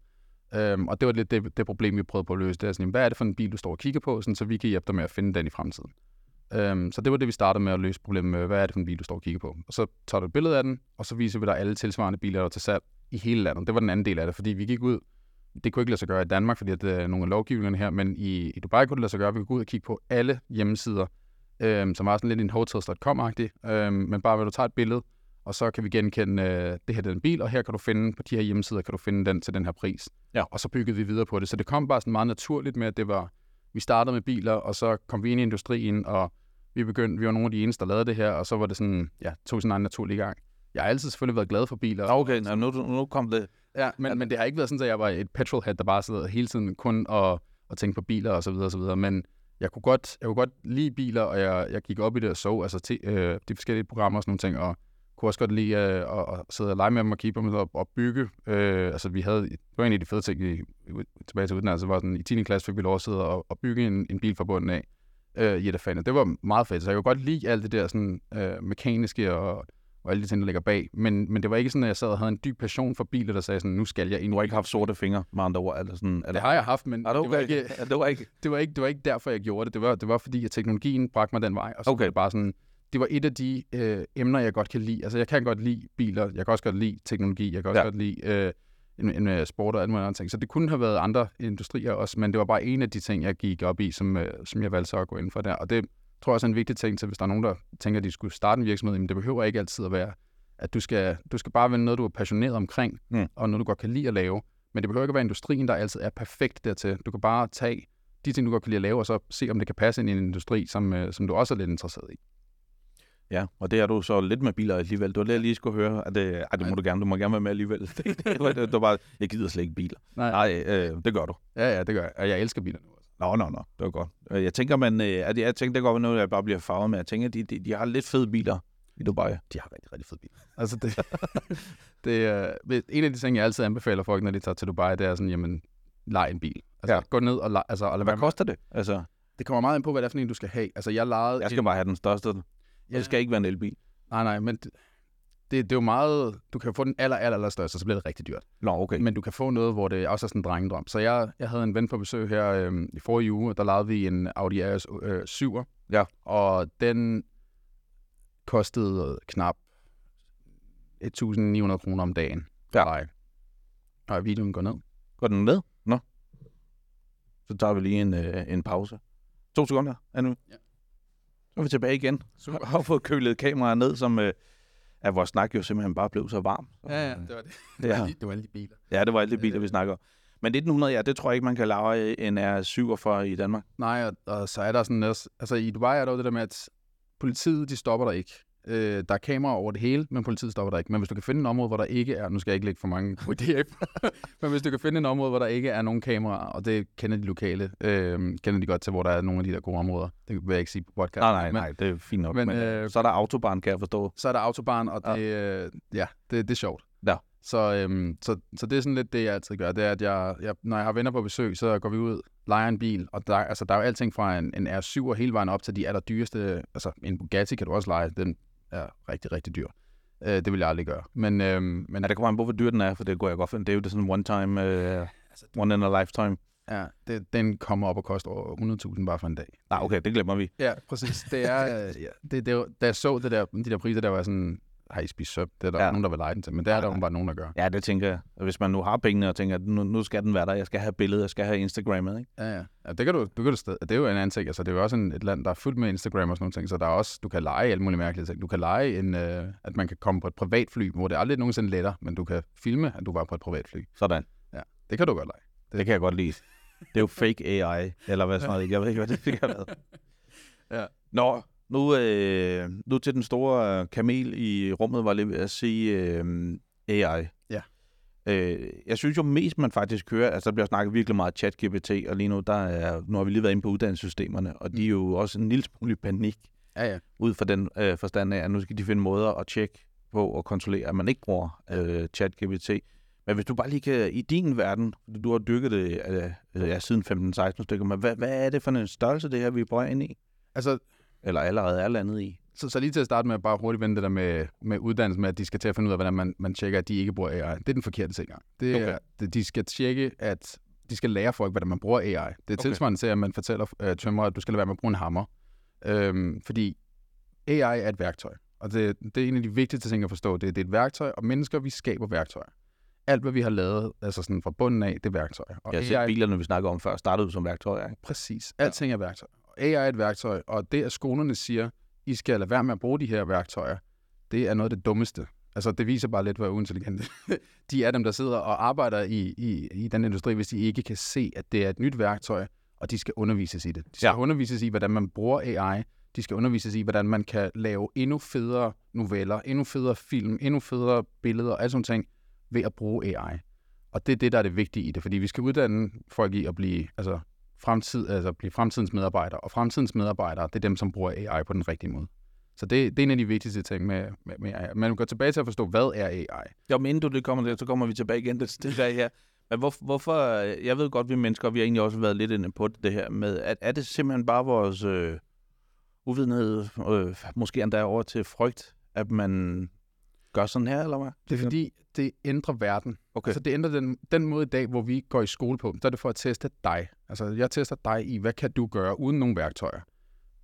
Øhm, og det var lidt det, det problem, vi prøvede på at løse. Det er sådan, hvad er det for en bil, du står og kigger på, sådan, så vi kan hjælpe dig med at finde den i fremtiden. Øhm, så det var det, vi startede med at løse problemet med, hvad er det for en bil, du står og kigger på. Og så tager du et billede af den, og så viser vi dig alle tilsvarende biler, der er til salg i hele landet. Det var den anden del af det, fordi vi gik ud, det kunne ikke lade sig gøre i Danmark, fordi at, er nogle af lovgivningerne her, men i, i Dubai kunne det lade sig gøre, vi kunne gå ud og kigge på alle hjemmesider, øh, som var sådan lidt en hotels.com-agtig, øh, men bare ved du tager et billede, og så kan vi genkende, øh, det her er den bil, og her kan du finde, på de her hjemmesider, kan du finde den til den her pris. Ja. Og så byggede vi videre på det. Så det kom bare sådan meget naturligt med, at det var, vi startede med biler, og så kom vi ind i industrien, og vi begyndte, vi var nogle af de eneste, der lavede det her, og så var det sådan, ja, tog sådan en naturlig gang. Jeg har altid selvfølgelig været glad for biler. Okay, nu, nu kom det. Ja, men, ja. men det har ikke været sådan, at jeg var et petrolhead, der bare sidder hele tiden kun og, og tænkte på biler og så videre og så videre. Men jeg kunne godt, jeg kunne godt lide biler, og jeg, jeg gik op i det og så altså, te, øh, de forskellige programmer og sådan nogle ting, og kunne også godt lide øh, at, at sidde og lege med dem og kigge på dem og, og bygge. Øh, altså vi havde, det var en af de fede ting i, tilbage til uddannelse, var sådan, i 10. klasse fik vi lov at sidde og, og bygge en, en bil fra bunden af øh, i et Det var meget fedt, så jeg kunne godt lide alt det der sådan, øh, mekaniske og og alle de ting, der ligger bag. Men, men det var ikke sådan, at jeg sad og havde en dyb passion for biler, der sagde sådan, nu skal jeg ind. Du har ikke haft sorte fingre, med andre ord? Eller sådan, eller? Det har jeg haft, men det, var ikke, det, var ikke, det, var ikke, det var ikke derfor, jeg gjorde det. Det var, det var fordi, at teknologien bragte mig den vej. Og så okay. det bare sådan, det var et af de øh, emner, jeg godt kan lide. Altså, jeg kan godt lide biler, jeg kan også godt lide teknologi, jeg kan også ja. godt lide øh, en, en, en sport og alle mulige andre ting. Så det kunne have været andre industrier også, men det var bare en af de ting, jeg gik op i, som, øh, som jeg valgte så at gå ind for der. Og det tror jeg også er en vigtig ting til, hvis der er nogen, der tænker, at de skulle starte en virksomhed, men det behøver ikke altid at være at du skal, du skal bare vælge noget, du er passioneret omkring, mm. og noget, du godt kan lide at lave. Men det behøver ikke at være industrien, der altid er perfekt dertil. Du kan bare tage de ting, du godt kan lide at lave, og så se, om det kan passe ind i en industri, som, øh, som du også er lidt interesseret i. Ja, og det er du så lidt med biler alligevel. Du har lige, lige skulle høre, at det, at det må du gerne, du må gerne være med alligevel. det, det, det, bare, jeg gider slet ikke biler. Nej, Nej øh, det gør du. Ja, ja, det gør jeg. Og jeg elsker biler nu. Nå, nå, nå, det var godt. Jeg tænker, man, øh, at jeg tænker, det går noget, jeg bare bliver farvet med. Jeg tænker, de, de, de har lidt fede biler i Dubai. De har rigtig, rigtig fede biler. Altså det, det er, en af de ting, jeg altid anbefaler folk, når de tager til Dubai, det er sådan, jamen, lej en bil. Altså, ja. gå ned og lej, altså, og Hvad koster det? Altså... Det kommer meget ind på, hvad det er for en, du skal have. Altså, jeg lejede... Jeg skal bare have den største. Ja. Det skal ikke være en elbil. Nej, nej, men det, det, det er jo meget... Du kan få den aller, aller, aller største, så bliver det rigtig dyrt. Nå, okay. Men du kan få noget, hvor det også er sådan en drengedrøm. Så jeg, jeg havde en ven på besøg her øhm, i forrige uge, og der lejede vi en Audi RS øh, 7'er. Ja. Og den kostede knap 1.900 kroner om dagen. Ja. Og videoen går ned. Går den ned? Nå. Så tager vi lige en, øh, en pause. To sekunder, Anu. Ja. Så er vi tilbage igen. Super. Jeg har fået kølet kameraet ned, som øh, at vores snak jo simpelthen bare blev så varm. Ja, ja, det var det. Det var, ja. det var alle de biler. Ja, det var alle de biler, vi snakker Men 1900, ja, det tror jeg ikke, man kan lave en R47 i Danmark. Nej, og, og så er der sådan altså i Dubai er der jo det der med, at politiet, de stopper der ikke. Øh, der er kameraer over det hele, men politiet stopper der ikke. Men hvis du kan finde en område, hvor der ikke er, nu skal jeg ikke lægge for mange idéer, men hvis du kan finde en område, hvor der ikke er nogen kameraer, og det kender de lokale, øh, kender de godt til, hvor der er nogle af de der gode områder. Det vil jeg ikke sige på podcast. Nej, nej, nej, det er fint nok. Men, men, men øh, øh, så er der autobahn, kan jeg forstå. Så er der autobahn, og det, øh, ja, det, det er sjovt. Ja. Så, øhm, så, så det er sådan lidt det, jeg altid gør. Det er, at jeg, jeg, når jeg har venner på besøg, så går vi ud, leger en bil, og der, altså, der er jo alting fra en, en R7 og hele vejen op til de allerdyreste. Altså, en Bugatti kan du også lege. Den er rigtig, rigtig dyr. Øh, det vil jeg aldrig gøre. Men, øhm, men Ja, det kommer an på, hvor dyr den er, for det går jeg godt for. Det er jo det sådan one time, uh, one in a lifetime. ja, det, den kommer op og koster over 100.000 bare for en dag. Nej, okay, det glemmer vi. Ja, præcis. Det er, øh, ja, det, det, da jeg så det der, de der priser, der var sådan, har I spist søm? Det er der Ja. ja. nogen, der vil lege den til. Men det er der jo bare nogen, der gør. Ja, det tænker jeg. Og Hvis man nu har pengene og tænker, at nu, nu skal den være der, jeg skal have billedet, jeg skal have Instagrammet, ikke? Ja, ja. ja det kan du, du kan sted. Det er jo en anden ting. Altså, det er jo også en, et land, der er fyldt med Instagram og sådan nogle ting, så der er også, du kan lege alle mulige mærkelige ting. Du kan lege, en, øh, at man kan komme på et privatfly, hvor det aldrig nogensinde letter, men du kan filme, at du var på et privatfly. Sådan. Det kan du godt lege. Det kan jeg godt lide. Det er jo fake AI, eller hvad sådan noget. Jeg ved ikke, hvad det fik været. Ja. Nå, nu, øh, nu til den store kamel i rummet, var ved at sige øh, AI. Ja. Øh, jeg synes jo mest, man faktisk hører, altså der bliver snakket virkelig meget chat-GPT, og lige nu, der er, nu har vi lige været inde på uddannelsessystemerne, og de er jo også en lille smule i panik, Ja, ja. ud fra den øh, forstand af, at nu skal de finde måder at tjekke på og kontrollere, at man ikke bruger øh, chat-GPT. Men hvis du bare lige kan, i din verden, du har dykket det øh, ja, siden 15-16 stykker, men hvad, hvad er det for en størrelse, det her, vi er på ind i? Altså, Eller allerede er landet i? så, så lige til at starte med, bare hurtigt vende det der med, med uddannelse, med at de skal til at finde ud af, hvordan man, man tjekker, at de ikke bruger AI. Det er den forkerte tilgang. Det er, Okay. det, de skal tjekke, at de skal lære folk, hvordan man bruger AI. Det er Okay. tilsvarende til, at man fortæller øh, tømrer, at du skal lade være med at bruge en hammer. Øhm, fordi AI er et værktøj. Og det, det er en af de vigtigste ting at forstå. Det, det er et værktøj, og mennesker, vi skaber værktøjer. Alt, hvad vi har lavet, altså sådan fra bunden af, det er værktøjer. Og Jeg har set bilerne, vi snakker om før, startede som værktøjer. Ikke? Præcis. Alting er værktøj. AI er et værktøj, og det, at skolerne siger, I skal lade være med at bruge de her værktøjer, det er noget af det dummeste. Altså, det viser bare lidt, hvor uintelligente de er dem, der sidder og arbejder i, i, i den industri, hvis de ikke kan se, at det er et nyt værktøj, og de skal undervises i det. De skal Ja. undervises i, hvordan man bruger AI. De skal undervises i, hvordan man kan lave endnu federe noveller, endnu federe film, endnu federe billeder og alle sådan ting ved at bruge AI. Og det er det, der er det vigtige i det, fordi vi skal uddanne folk i at blive, altså, fremtid, altså blive fremtidens medarbejdere, og fremtidens medarbejdere, det er dem, som bruger AI på den rigtige måde. Så det, det er en af de vigtigste ting med, med, med AI. Men går tilbage til at forstå, hvad er AI? Jo, men inden du det kommer der, så kommer vi tilbage igen til det der her. Men hvor, hvorfor, jeg ved godt, vi mennesker, vi har egentlig også været lidt inde på det her med, at er det simpelthen bare vores øh, uvidenhed, øh, måske endda over til frygt, at man gør sådan her, eller hvad? Det er fordi, det ændrer verden. Okay. Altså, det ændrer den, den måde i dag, hvor vi går i skole på. Så er det for at teste dig. Altså, jeg tester dig i, hvad kan du gøre uden nogle værktøjer?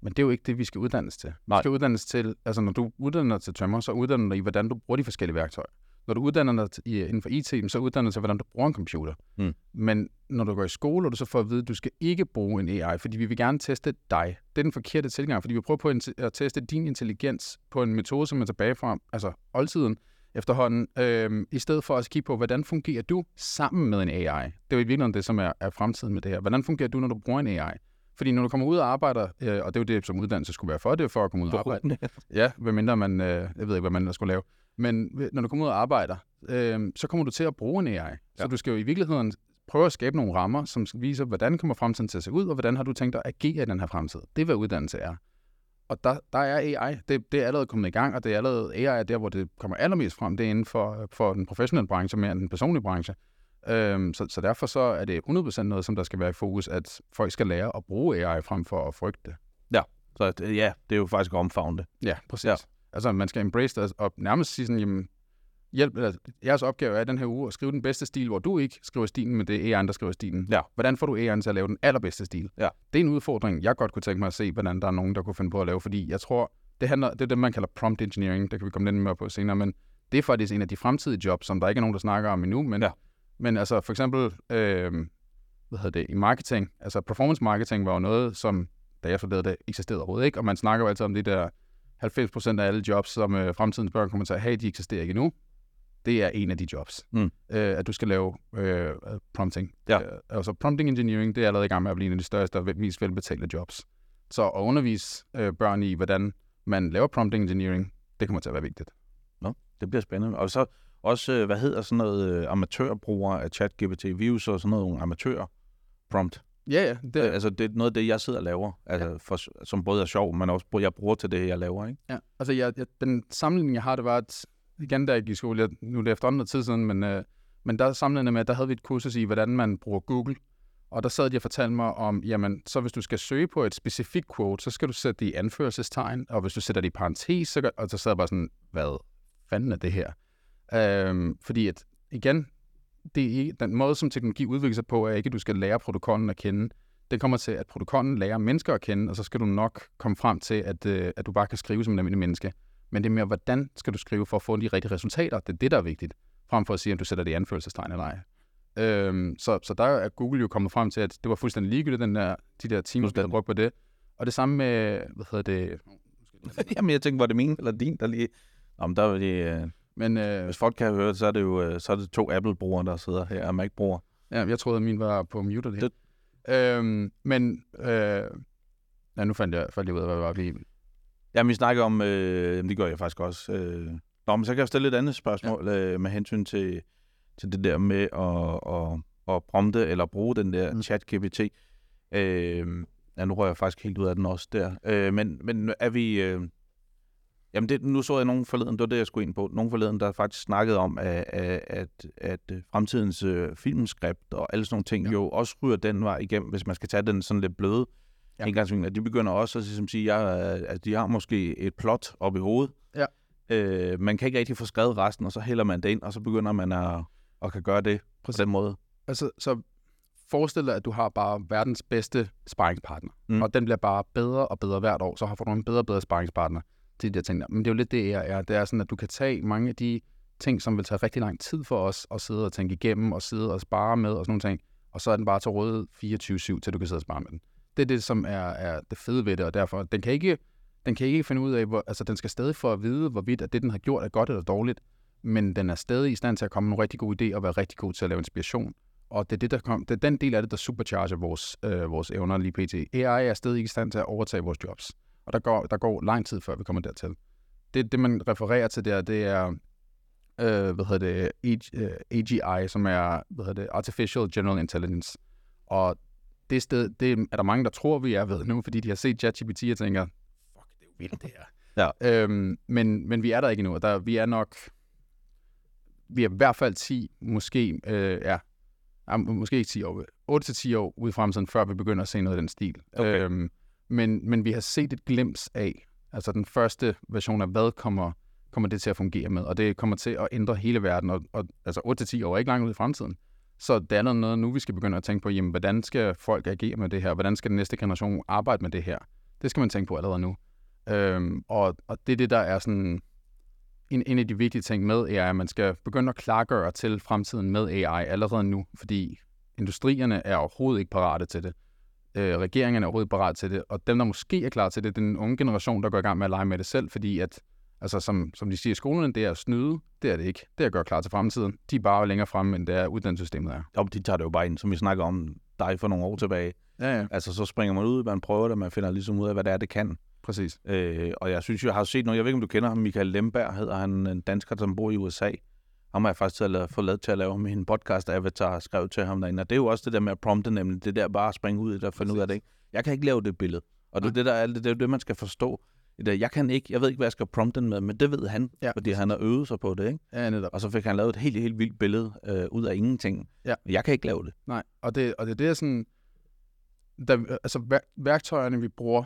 Men det er jo ikke det, vi skal uddannes til. Nej. Vi skal uddannes til, altså når du uddanner til tømmer, så uddanner du i, hvordan du bruger de forskellige værktøjer. Når du uddanner dig i, inden for IT, så uddanner du dig hvordan du bruger en computer. Mm. Men når du går i skole, og du så får at vide, at du skal ikke bruge en AI, fordi vi vil gerne teste dig. Det er den forkerte tilgang, fordi vi prøver på at teste din intelligens på en metode, som er tilbage fra altså oldtiden efterhånden, øhm, i stedet for at kigge på, hvordan fungerer du sammen med en AI. Det er jo i virkeligheden det, som er, er fremtiden med det her. Hvordan fungerer du, når du bruger en AI? Fordi når du kommer ud og arbejder, øh, og det er jo det, som uddannelse skulle være for, det er for at komme ud og arbejde. Ja, medmindre man, øh, jeg ved ikke, hvad man ellers skulle lave. Men når du kommer ud og arbejder, øh, så kommer du til at bruge en AI. Ja. Så Ja. du skal jo i virkeligheden prøve at skabe nogle rammer, som viser, hvordan kommer fremtiden til at se ud, og hvordan har du tænkt dig at agere i den her fremtid. Det er, hvad uddannelse er. Og der, der er AI, det, det er allerede kommet i gang, og det er allerede, AI er der, hvor det kommer allermest frem, det er inden for, for den professionelle branche, mere end den personlige branche. Øhm, så, så derfor så er det 100% noget, som der skal være i fokus, at folk skal lære at bruge AI frem for at frygte det. Så det- ja, det er jo faktisk omfavnet. Ja, præcis. Ja. Altså, man skal embrace det og nærmest sige sådan, jamen, hjælp, eller, jeres opgave er den her uge at skrive den bedste stil, hvor du ikke skriver stilen, men det er AI'en, der skriver stilen. Ja. Hvordan får du AI'en til at lave den allerbedste stil? Ja. Det er en udfordring, jeg godt kunne tænke mig at se, hvordan der er nogen, der kunne finde på at lave, fordi jeg tror, det, handler, det er det, man kalder prompt engineering, det kan vi komme lidt mere på senere, men det er faktisk en af de fremtidige jobs, som der ikke er nogen, der snakker om endnu, men, Ja. men altså for eksempel, øh, hvad hedder det, i marketing, altså performance marketing var jo noget, som da jeg studerede det, eksisterede overhovedet ikke, og man snakker jo altid om de der 90% af alle jobs, som øh, fremtidens børn kommer til at have, de eksisterer ikke endnu. Det er en af de jobs, Mm. øh, at du skal lave øh, prompting. Ja. Øh, altså prompting engineering, det er allerede i gang med at blive en af de største og mest velbetalte jobs. Så at undervise øh, børn i, hvordan man laver prompting engineering, det kommer til at være vigtigt. Nå, det bliver spændende. Og så også, øh, hvad hedder sådan noget øh, amatørbrugere af ChatGPT? Vi er jo så sådan noget amatør prompt. Ja, ja. Det, altså, det er noget af det, jeg sidder og laver, altså, ja. for, som både er sjov, men også jeg bruger til det, jeg laver. Ikke? Ja, altså jeg, jeg, den sammenligning, jeg har, det var, at igen, da jeg gik i skole, jeg, nu er det efterhånden noget tid siden, men, øh, men der sammenlignet med, at der havde vi et kursus i, hvordan man bruger Google, og der sad de og fortalte mig om, jamen, så hvis du skal søge på et specifikt quote, så skal du sætte det i anførselstegn, og hvis du sætter det i parentes, så, og så sad jeg bare sådan, hvad fanden er det her? Øhm, fordi at, igen, det er ikke, den måde, som teknologi udvikler sig på, er ikke, at du skal lære protokollen at kende. Det kommer til, at protokollen lærer mennesker at kende, og så skal du nok komme frem til, at, øh, at du bare kan skrive som en almindelig menneske. Men det er mere, hvordan skal du skrive for at få de rigtige resultater? Det er det, der er vigtigt, frem for at sige, om du sætter det i anførselstegn eller ej. Øhm, så, så der er Google jo kommet frem til, at det var fuldstændig ligegyldigt, den der, de der timer, der brugt på det. Og det samme med, hvad hedder det? Jamen, jeg tænkte, var det min eller din, der lige... Om der var det... Men øh, hvis folk kan høre det, så er det jo øh, så er det to Apple-brugere, der sidder her, og Mac-brugere. Ja, jeg troede, at min var på mute det. det. Øhm, men øh, ja, nu fandt jeg, fandt jeg ud af, hvad det var lige. Ja, vi snakker om, øh, det gør jeg faktisk også. Øh. Nå, men så kan jeg stille et andet spørgsmål ja. øh, med hensyn til, til det der med at, at, at prompte eller bruge den der mm. chat-GPT. Øh, ja, nu rører jeg faktisk helt ud af den også der. Øh, men, men er vi... Øh, Jamen, det, nu så jeg nogen forleden, det var det, jeg skulle ind på, nogen forleden, der faktisk snakkede om, at, at, at, at fremtidens uh, filmskript og alle sådan nogle ting ja. jo også ryger den vej igennem, hvis man skal tage den sådan lidt bløde ja. indgangsvinkel. De begynder også at ligesom sige, at, at de har måske et plot op i hovedet. Ja. Uh, man kan ikke rigtig få skrevet resten, og så hælder man det ind, og så begynder man at, at kan gøre det Præcis. på den måde. Altså, så forestil dig, at du har bare verdens bedste sparringspartner, mm. og den bliver bare bedre og bedre hvert år, så har du en bedre og bedre sparringspartner de der ting. Men det er jo lidt det, jeg er. Det er sådan, at du kan tage mange af de ting, som vil tage rigtig lang tid for os at sidde og tænke igennem og sidde og spare med og sådan nogle ting, og så er den bare til rådighed 24-7, til du kan sidde og spare med den. Det er det, som er, er det fede ved det, og derfor, den kan ikke, den kan ikke finde ud af, hvor, altså den skal stadig få at vide, hvorvidt at det, den har gjort, er godt eller dårligt, men den er stadig i stand til at komme med nogle rigtig gode idéer og være rigtig god til at lave inspiration. Og det er, det, der kom, det er den del af det, der supercharger vores, øh, vores evner lige pt. AI er stadig ikke i stand til at overtage vores jobs. Og der går, der går lang tid, før vi kommer dertil. Det, det man refererer til der, det er, øh, hvad hedder det, AGI, øh, som er, hvad hedder det, Artificial General Intelligence. Og det sted, det er der mange, der tror, vi er ved nu, fordi de har set ChatGPT og tænker, fuck, det er jo vildt det her. Ja. Øhm, men, men vi er der ikke endnu, der, vi er nok, vi er i hvert fald 10, måske, øh, ja, ja, måske ikke 10 år, 8-10 år ude i fremtiden, før vi begynder at se noget af den stil. Okay. Øhm, men, men vi har set et glimt af, altså den første version af, hvad kommer, kommer det til at fungere med, og det kommer til at ændre hele verden, og, og altså 8-10 år er ikke langt ud i fremtiden. Så det er noget nu, vi skal begynde at tænke på, jamen, hvordan skal folk agere med det her? Hvordan skal den næste generation arbejde med det her? Det skal man tænke på allerede nu. Øhm, og, og det er det, der er sådan en, en af de vigtige ting med AI, at man skal begynde at klargøre til fremtiden med AI allerede nu, fordi industrierne er overhovedet ikke parate til det øh, regeringen er overhovedet parat til det, og dem, der måske er klar til det, den unge generation, der går i gang med at lege med det selv, fordi at, altså som, som de siger i skolen, det er at snyde, det er det ikke. Det er at gøre klar til fremtiden. De er bare længere fremme, end det er uddannelsessystemet er. Jo, de tager det jo bare ind, som vi snakker om dig for nogle år tilbage. Ja, ja. Altså, så springer man ud, man prøver det, man finder ligesom ud af, hvad det er, det kan. Præcis. Øh, og jeg synes, jeg har set noget, jeg ved ikke, om du kender ham, Michael Lemberg hedder han, en dansker, som bor i USA. Ham har jeg faktisk til at få lavet til at lave min podcast, Avatar, har skrevet til ham derinde. Og det er jo også det der med at prompte, nemlig det der bare at springe ud i det og finde ud af det. Ikke? Jeg kan ikke lave det billede. Og det er det, der er, det, er det, man skal forstå. Jeg kan ikke, jeg ved ikke, hvad jeg skal prompte den med, men det ved han, ja. fordi han har øvet sig på det. Ikke? Ja, netop. Og så fik han lavet et helt, helt vildt billede øh, ud af ingenting. Ja. Jeg kan ikke lave det. Nej, og det, og det, det er sådan, der, altså værktøjerne, vi bruger,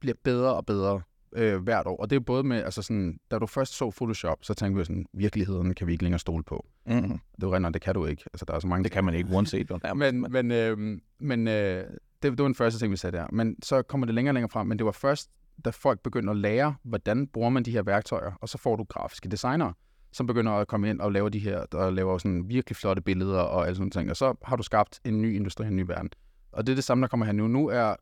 bliver bedre og bedre øh, hvert år. Og det er både med, altså sådan, da du først så Photoshop, så tænkte vi sådan, virkeligheden kan vi ikke længere stole på. Mm-hmm. Det var rent, det kan du ikke. Altså, der er så mange det kan man ikke, uanset. ja, men men, øh, men øh, det, det var den første ting, vi sagde der. Men så kommer det længere og længere frem. Men det var først, da folk begyndte at lære, hvordan bruger man de her værktøjer, og så får du grafiske designere, som begynder at komme ind og lave de her, og laver sådan virkelig flotte billeder og alle sådan ting. Og så har du skabt en ny industri, en ny verden. Og det er det samme, der kommer her nu. Nu er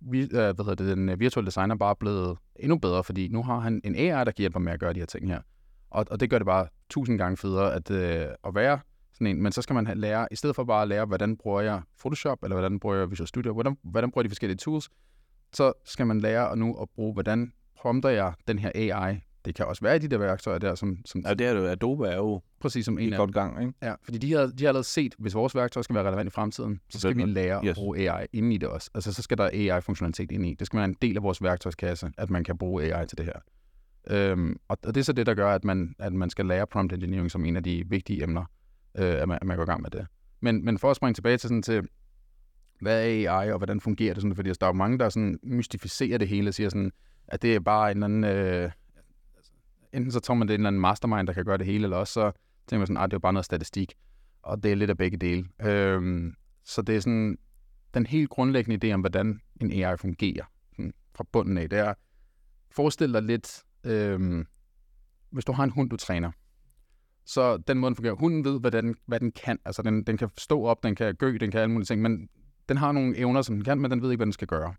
vi, øh, hvad hedder det, den øh, virtuelle designer bare blevet endnu bedre, fordi nu har han en AI, der kan hjælpe med at gøre de her ting her. Og, og det gør det bare tusind gange federe at, øh, at være sådan en. Men så skal man have lære, i stedet for bare at lære, hvordan bruger jeg Photoshop, eller hvordan bruger jeg Visual Studio, hvordan, hvordan bruger jeg de forskellige tools, så skal man lære at nu at bruge, hvordan prompter jeg den her AI det kan også være de der værktøjer der, som, som Ja, det er det jo. Adobe er jo præcis som i en af godt gang, ikke? Ja, fordi de har, de har allerede set, hvis vores værktøj skal være relevant i fremtiden, så skal vi lære Yes. at bruge AI ind i det også. Altså, så skal der AI-funktionalitet ind i. Det skal være en del af vores værktøjskasse, at man kan bruge AI til det her. Øhm, og, og det er så det, der gør, at man, at man skal lære prompt engineering som en af de vigtige emner, øh, at, man, at man går i gang med det. Men, men for at springe tilbage til, sådan, til, hvad er AI, og hvordan fungerer det? Sådan, fordi der er jo mange, der sådan mystificerer det hele og siger sådan, at det er bare en eller anden... Øh, enten så tror man, det er en eller anden mastermind, der kan gøre det hele, eller også så tænker man sådan, at det er jo bare noget statistik. Og det er lidt af begge dele. Øhm, så det er sådan, den helt grundlæggende idé om, hvordan en AI fungerer sådan, fra bunden af, det er, forestil dig lidt, øhm, hvis du har en hund, du træner, så den måde, den fungerer, hunden ved, hvad den, hvad den kan. Altså, den, den kan stå op, den kan gø, den kan alle mulige ting, men den har nogle evner, som den kan, men den ved ikke, hvad den skal gøre.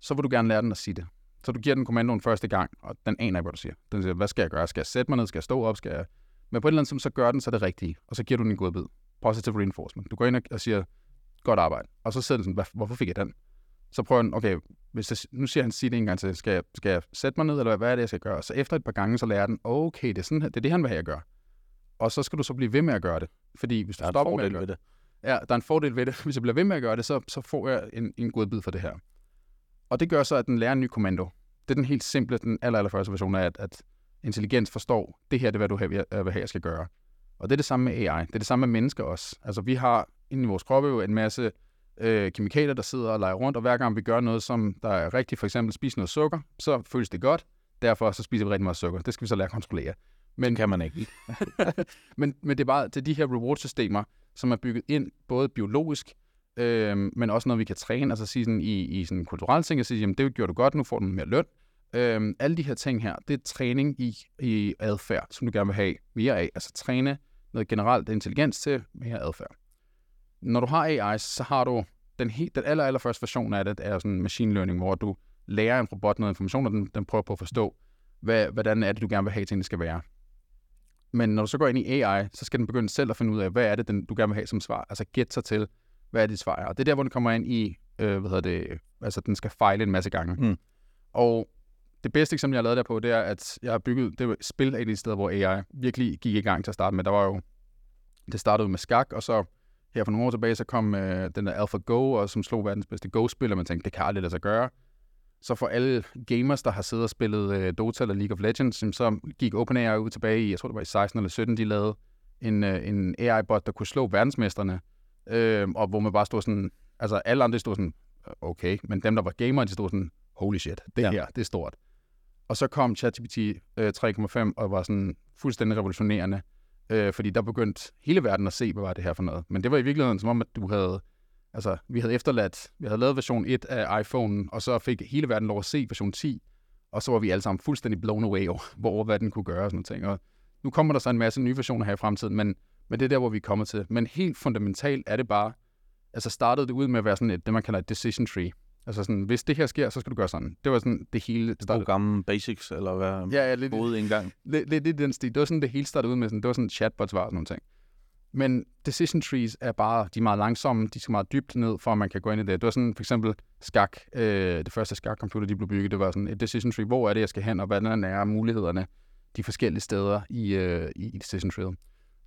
Så vil du gerne lære den at sige det. Så du giver den kommandoen første gang, og den aner ikke, hvad du siger. Den siger, hvad skal jeg gøre? Skal jeg sætte mig ned? Skal jeg stå op? Skal jeg... Men på et eller andet tidspunkt, så gør den så det rigtige, og så giver du den en god bid. Positive reinforcement. Du går ind og- siger, godt arbejde. Og så sidder den sådan, "Hvad- hvorfor fik jeg den? Så prøver den, okay, hvis jeg, nu siger han sige det en gang til, skal jeg, skal jeg sætte mig ned, eller hvad er det, jeg skal gøre? Så efter et par gange, så lærer den, okay, det er, sådan, det, er det, han vil have, jeg gør. Og så skal du så blive ved med at gøre det. Fordi hvis du er stopper med at gøre ved det. Ja, der er en fordel ved det. Hvis jeg bliver ved med at gøre det, så, så får jeg en, en god bid for det her. Og det gør så, at den lærer en ny kommando. Det er den helt simple, den aller, aller første version af, at, at intelligens forstår, det her det er, hvad du vil have, jeg skal gøre. Og det er det samme med AI. Det er det samme med mennesker også. Altså, vi har inde i vores kroppe jo en masse øh, kemikalier, der sidder og leger rundt, og hver gang vi gør noget, som der er rigtigt, for eksempel spise noget sukker, så føles det godt. Derfor så spiser vi rigtig meget sukker. Det skal vi så lære at kontrollere. Men, Det kan man ikke. men, men det er bare er de her reward-systemer, som er bygget ind både biologisk, øh, men også noget, vi kan træne. Altså sige sådan, i, i sådan kulturelle ting, at sige, jamen det gjorde du godt, nu får du mere løn. Øh, alle de her ting her, det er træning i, i adfærd, som du gerne vil have mere af. Altså træne noget generelt intelligens til mere adfærd. Når du har AI, så har du den, helt, den aller, aller første version af det, er sådan machine learning, hvor du lærer en robot noget information, og den, den prøver på at forstå, hvad, hvordan er det, du gerne vil have, tingene skal være. Men når du så går ind i AI, så skal den begynde selv at finde ud af, hvad er det, den, du gerne vil have som svar. Altså gætte sig til, hvad er dit svar. Og det er der, hvor den kommer ind i, øh, hvad hedder det, altså den skal fejle en masse gange. Mm. Og det bedste eksempel, jeg lavet der på, det er, at jeg har bygget, det var spil af de steder, hvor AI virkelig gik i gang til at starte med. Der var jo, det startede med skak, og så her for nogle år tilbage, så kom øh, den der AlphaGo, og som slog verdens bedste Go-spil, og man tænkte, det kan aldrig lade sig gøre. Så for alle gamers, der har siddet og spillet øh, Dota eller League of Legends, så gik OpenAI ud tilbage i, jeg tror det var i 16 eller 17, de lavede en, øh, en AI-bot, der kunne slå verdensmesterne, øh, og hvor man bare stod sådan, altså alle andre stod sådan, okay, men dem, der var gamere, de stod sådan, holy shit, det Ja. her, det er stort. Og så kom ChatGPT øh, 3.5 og var sådan fuldstændig revolutionerende, øh, fordi der begyndte hele verden at se, hvad var det her for noget. Men det var i virkeligheden som om, at du havde, altså vi havde efterladt, vi havde lavet version 1 af iPhone, og så fik hele verden lov at se version 10, og så var vi alle sammen fuldstændig blown away over, hvor, hvad den kunne gøre og sådan noget. Og nu kommer der så en masse nye versioner her i fremtiden, men, men det er der, hvor vi er kommet til. Men helt fundamentalt er det bare, altså startede det ud med at være sådan et, det man kalder et decision tree. Altså sådan, hvis det her sker, så skal du gøre sådan. Det var sådan det hele, det God startede. gammel basics, eller hvad Ja, ja, lidt, engang. lidt, lidt i den stil. Det var sådan, det hele startede ud med. Sådan, det var sådan chatbot-svar og sådan nogle ting. Men decision trees er bare, de er meget langsomme, de skal meget dybt ned, for at man kan gå ind i det. Det var sådan, for eksempel skak, øh, det første skakcomputer, de blev bygget, det var sådan et decision tree. Hvor er det, jeg skal hen, og hvordan er mulighederne de forskellige steder i, øh, i, i decision treet.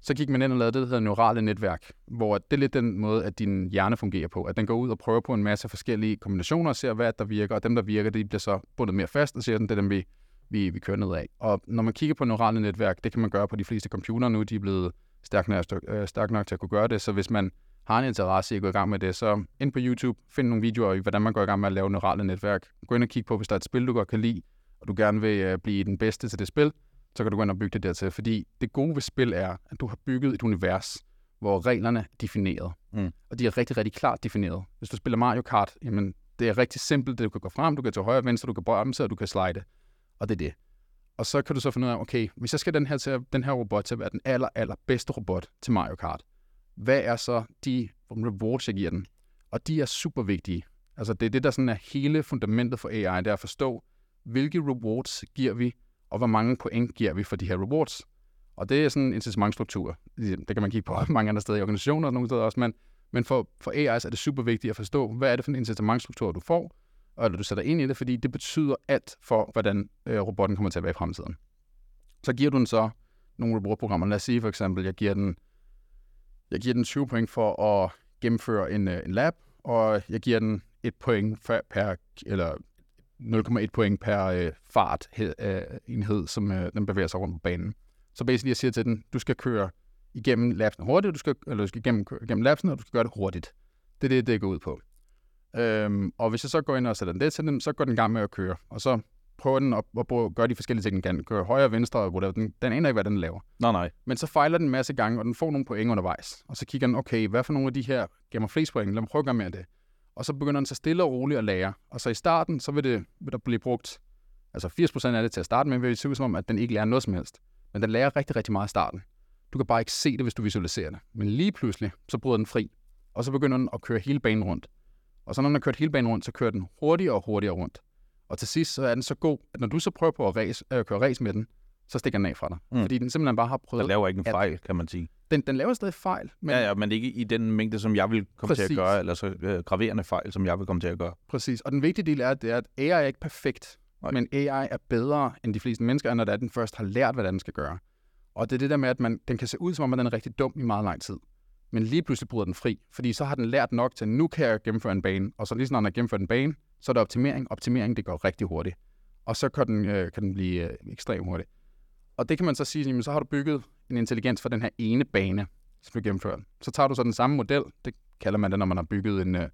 Så gik man ind og lavede det, der hedder neurale netværk, hvor det er lidt den måde, at din hjerne fungerer på. At den går ud og prøver på en masse forskellige kombinationer og ser, hvad der virker, og dem, der virker, de bliver så bundet mere fast og siger, sådan, det er dem, vi, vi, vi kører ned af. Og når man kigger på neurale netværk, det kan man gøre på de fleste computere nu, de er blevet stærk nok, øh, stærk nok til at kunne gøre det, så hvis man har en interesse i at gå i gang med det, så ind på YouTube, find nogle videoer i, hvordan man går i gang med at lave neurale netværk. Gå ind og kig på, hvis der er et spil, du godt kan lide, og du gerne vil øh, blive den bedste til det spil, så kan du gå ind og bygge det dertil. Fordi det gode ved spil er, at du har bygget et univers, hvor reglerne er defineret. Mm. Og de er rigtig, rigtig klart defineret. Hvis du spiller Mario Kart, jamen, det er rigtig simpelt. Du kan gå frem, du kan til højre og venstre, du kan bremse, og du kan slide. Og det er det. Og så kan du så finde ud af, okay, hvis jeg skal den her, til, den her robot til at være den aller, aller bedste robot til Mario Kart, hvad er så de rewards, jeg giver den? Og de er super vigtige. Altså det er det, der sådan er hele fundamentet for AI, det er at forstå, hvilke rewards giver vi, og hvor mange point giver vi for de her rewards. Og det er sådan en incitamentstruktur. Ligesom, det kan man kigge på mange andre steder i organisationer og nogle steder også, men, men for, for AI's er det super vigtigt at forstå, hvad er det for en incitamentstruktur, du får, og eller du sætter ind i det, fordi det betyder alt for, hvordan øh, robotten kommer til at være i fremtiden. Så giver du den så nogle robotprogrammer. Lad os sige for eksempel, jeg giver den, jeg giver den 20 point for at gennemføre en, øh, en lab, og jeg giver den et point per, per eller 0,1 point per øh, fart øh, enhed, som øh, den bevæger sig rundt på banen. Så basically, jeg siger til den, du skal køre igennem labsen hurtigt, du skal, eller du skal igennem, igennem labsen, og du skal gøre det hurtigt. Det er det, det går ud på. Øhm, og hvis jeg så går ind og sætter den det til dem, så går den i gang med at køre. Og så prøver den at, at gøre de forskellige ting, den kan. Køre højre og venstre, og whatever. Den, den aner ikke, hvad den laver. Nej, nej. Men så fejler den en masse gange, og den får nogle point undervejs. Og så kigger den, okay, hvad for nogle af de her giver mig flest point? Lad mig prøve at gøre mere af det. Og så begynder den så stille og roligt at lære. Og så i starten, så vil, det, vil der blive brugt, altså 80% af det til at starte med, vil det se ud som om, at den ikke lærer noget som helst. Men den lærer rigtig, rigtig meget i starten. Du kan bare ikke se det, hvis du visualiserer det. Men lige pludselig, så bryder den fri. Og så begynder den at køre hele banen rundt. Og så når den har kørt hele banen rundt, så kører den hurtigere og hurtigere rundt. Og til sidst, så er den så god, at når du så prøver på at race, øh, køre race med den, så stikker den af fra dig. Mm. Fordi den simpelthen bare har prøvet... Den laver ikke en fejl, kan man sige. Den, den laver stadig fejl. Men... Ja, ja, men ikke i den mængde, som jeg vil komme Præcis. til at gøre, eller så øh, graverende fejl, som jeg vil komme til at gøre. Præcis. Og den vigtige del er, det er, at AI er ikke perfekt, Nej. men AI er bedre end de fleste mennesker, når det er, den først har lært, hvad den skal gøre. Og det er det der med, at man, den kan se ud, som om at den er rigtig dum i meget lang tid. Men lige pludselig bryder den fri, fordi så har den lært nok til, at nu kan jeg gennemføre en bane. Og så lige snart den har gennemført en bane, så er der optimering. Optimering, det går rigtig hurtigt. Og så kan den, øh, kan den blive øh, ekstremt hurtig. Og det kan man så sige, jamen, så har du bygget en intelligens for den her ene bane, som du gennemfører. Så tager du så den samme model, det kalder man det, når man har bygget en, øh,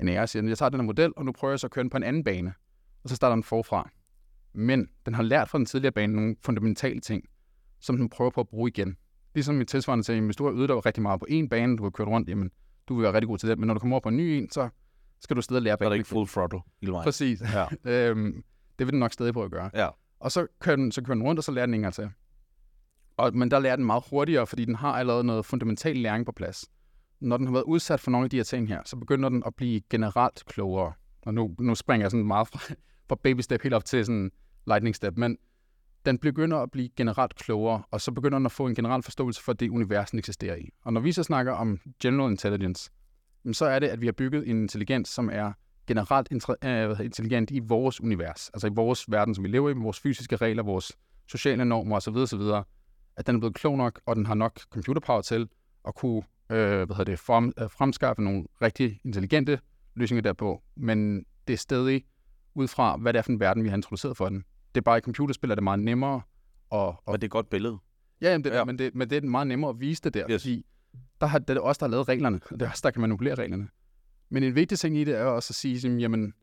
en AR, siger, jeg tager den her model, og nu prøver jeg så at køre den på en anden bane. Og så starter den forfra. Men den har lært fra den tidligere bane nogle fundamentale ting, som den prøver på at bruge igen. Ligesom i tilsvarende til, hvis du har øvet dig rigtig meget på en bane, du har kørt rundt, jamen, du vil være rigtig god til det, men når du kommer over på en ny en, så skal du stadig lære banen. Så er det ikke full throttle hele vejen. Præcis. Ja. øhm, det vil den nok stadig prøve at gøre. Ja. Og så kører, den, så kører den rundt, og så lærer den en gang til. Og, men der lærer den meget hurtigere, fordi den har allerede noget fundamental læring på plads. Når den har været udsat for nogle af de her ting her, så begynder den at blive generelt klogere. Og nu, nu springer jeg sådan meget fra, fra baby step helt op til sådan lightning step, men den begynder at blive generelt klogere, og så begynder den at få en generel forståelse for det univers, den eksisterer i. Og når vi så snakker om general intelligence, så er det, at vi har bygget en intelligens, som er generelt uh, intelligent i vores univers, altså i vores verden, som vi lever i, med vores fysiske regler, vores sociale normer osv. osv., at den er blevet klog nok, og den har nok computerpower til at kunne øh, hvad hedder det, frem, øh, fremskaffe nogle rigtig intelligente løsninger derpå. Men det er stadig ud fra, hvad det er for en verden, vi har introduceret for den. Det er bare i computerspil, er det meget nemmere. Og, og... Men det er et godt billede. Ja, jamen det, ja. Men, det, men det er meget nemmere at vise det der, yes. fordi der har, det er også der har lavet reglerne, og det er også der kan manipulere reglerne. Men en vigtig ting i det er også at sige, jamen,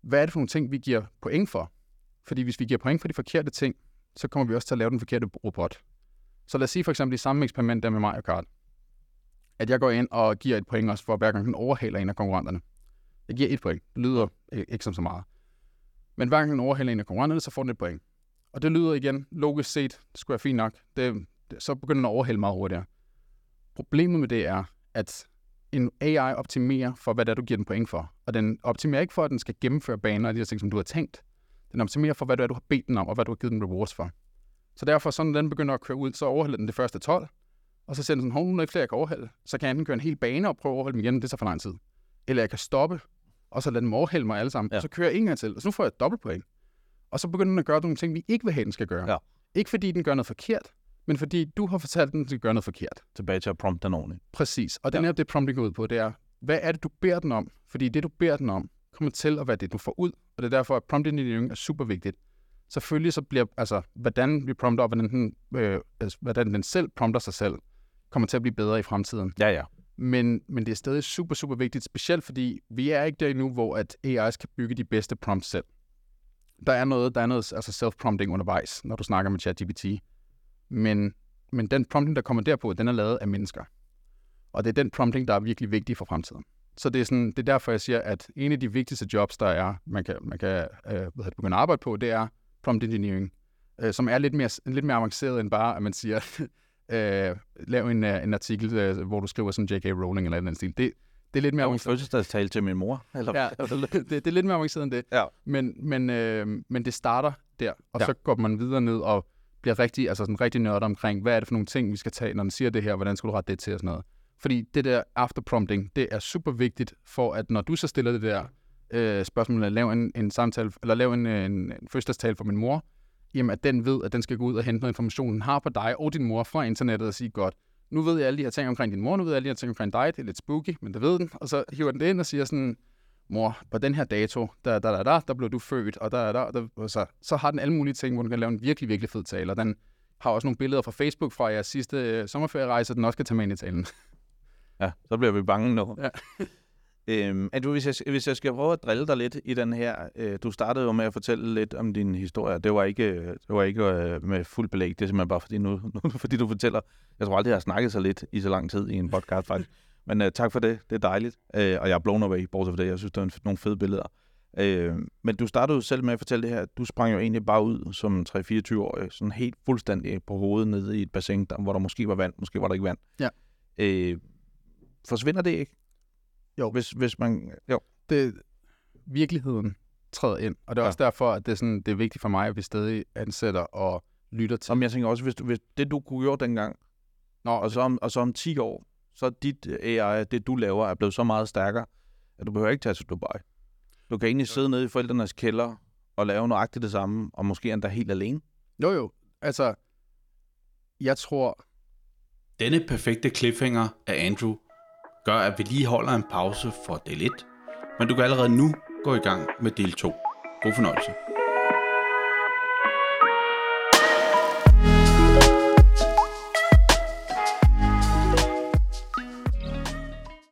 hvad er det for nogle ting, vi giver point for? Fordi hvis vi giver point for de forkerte ting, så kommer vi også til at lave den forkerte robot. Så lad os sige for eksempel i samme eksperiment der med Mario Kart, at jeg går ind og giver et point også for hver gang den overhaler en af konkurrenterne. Jeg giver et point. Det lyder ikke som så meget. Men hver gang den overhaler en af konkurrenterne, så får den et point. Og det lyder igen, logisk set, det skulle være fint nok. Det, det, så begynder den at overhale meget hurtigere. Problemet med det er, at en AI optimerer for, hvad det er, du giver den point for. Og den optimerer ikke for, at den skal gennemføre baner og de her ting, som du har tænkt. Den optimerer for, hvad det er, du har bedt den om, og hvad du har givet den rewards for. Så derfor, så når den begynder at køre ud, så overhælder den det første 12, og så siger den sådan, hov, nu er ikke flere, jeg kan overhælde. Så kan jeg enten køre en hel bane og prøve at overhælde dem igen, det tager for lang tid. Eller jeg kan stoppe, og så lade dem overhælde mig alle sammen, ja. og så kører jeg en gang til, og så nu får jeg et dobbelt point. Og så begynder den at gøre nogle ting, vi ikke vil have, den skal gøre. Ja. Ikke fordi den gør noget forkert, men fordi du har fortalt den, at den skal gøre noget forkert. Tilbage til at prompte den ordentligt. Præcis. Og den ja. er det prompting går ud på, det er, hvad er det, du beder den om? Fordi det, du beder den om, kommer til at være det, du får ud. Og det er derfor, at prompt engineering er super vigtigt selvfølgelig så bliver, altså, hvordan vi prompter, og hvordan den, øh, altså, hvordan den selv prompter sig selv, kommer til at blive bedre i fremtiden. Ja, ja. Men, men det er stadig super, super vigtigt, specielt fordi vi er ikke der endnu, hvor at AI's kan bygge de bedste prompts selv. Der er noget, der er noget altså self-prompting undervejs, når du snakker med ChatGPT. Men, men den prompting, der kommer derpå, den er lavet af mennesker. Og det er den prompting, der er virkelig vigtig for fremtiden. Så det er, sådan, det er derfor, jeg siger, at en af de vigtigste jobs, der er, man kan, man kan øh, begynde at arbejde på, det er prompt engineering, øh, som er lidt mere, lidt mere avanceret end bare, at man siger, øh, lav en, uh, en artikel, øh, hvor du skriver som J.K. Rowling eller en stil. Det, det er lidt mere avanceret. fødselsdagstale til min mor. Eller? Ja, det, det, er lidt mere avanceret end det. Ja. Men, men, øh, men det starter der, og ja. så går man videre ned og bliver rigtig, altså sådan rigtig nørdet omkring, hvad er det for nogle ting, vi skal tage, når den siger det her, hvordan skal du rette det til og sådan noget. Fordi det der after prompting, det er super vigtigt for, at når du så stiller det der øh, spørgsmål, eller lav en, en samtale, eller lav en, en, en fødselsdagstale for min mor, jamen, at den ved, at den skal gå ud og hente noget information, den har på dig og din mor fra internettet og sige, godt, nu ved jeg alle de her ting omkring din mor, nu ved jeg alle de her ting omkring dig, det er lidt spooky, men det ved den. Og så hiver den det ind og siger sådan, mor, på den her dato, der, der, der, der, der blev du født, og der, der, der, og så, så har den alle mulige ting, hvor den kan lave en virkelig, virkelig fed tale. Og den har også nogle billeder fra Facebook fra jeres sidste øh, sommerferierejse, den også kan tage med ind i talen. Ja, så bliver vi bange nu. Ja. Øhm, du, hvis, jeg, hvis jeg skal prøve at drille dig lidt i den her, øh, du startede jo med at fortælle lidt om din historie. Det var ikke, det var ikke øh, med fuld belæg, det er simpelthen bare fordi, nu, nu, fordi du fortæller. Jeg tror aldrig, jeg har snakket så lidt i så lang tid i en podcast faktisk. Men øh, tak for det, det er dejligt. Øh, og jeg er blown away, bortset fra det. Jeg synes, det er nogle fede billeder. Øh, men du startede jo selv med at fortælle det her. Du sprang jo egentlig bare ud som 3-24-årig, sådan helt fuldstændig på hovedet nede i et bassin, der, hvor der måske var vand, måske var der ikke vand. Ja. Øh, forsvinder det ikke? Jo. Hvis, hvis man... Jo. Det, virkeligheden træder ind, og det er Ja. også derfor, at det er, sådan, det er vigtigt for mig, at vi stadig ansætter og lytter til. Som jeg tænker også, hvis, du, hvis det du kunne gøre dengang, Nå, og så, om, og så om 10 år, så er dit øh, AI, det du laver, er blevet så meget stærkere, at du behøver ikke tage til Dubai. Du kan egentlig sidde nede i forældrenes kælder og lave nøjagtigt det samme, og måske endda helt alene. jo jo, altså, jeg tror, Denne perfekte cliffhanger af Andrew gør, at vi lige holder en pause for del 1, men du kan allerede nu gå i gang med del 2. God fornøjelse.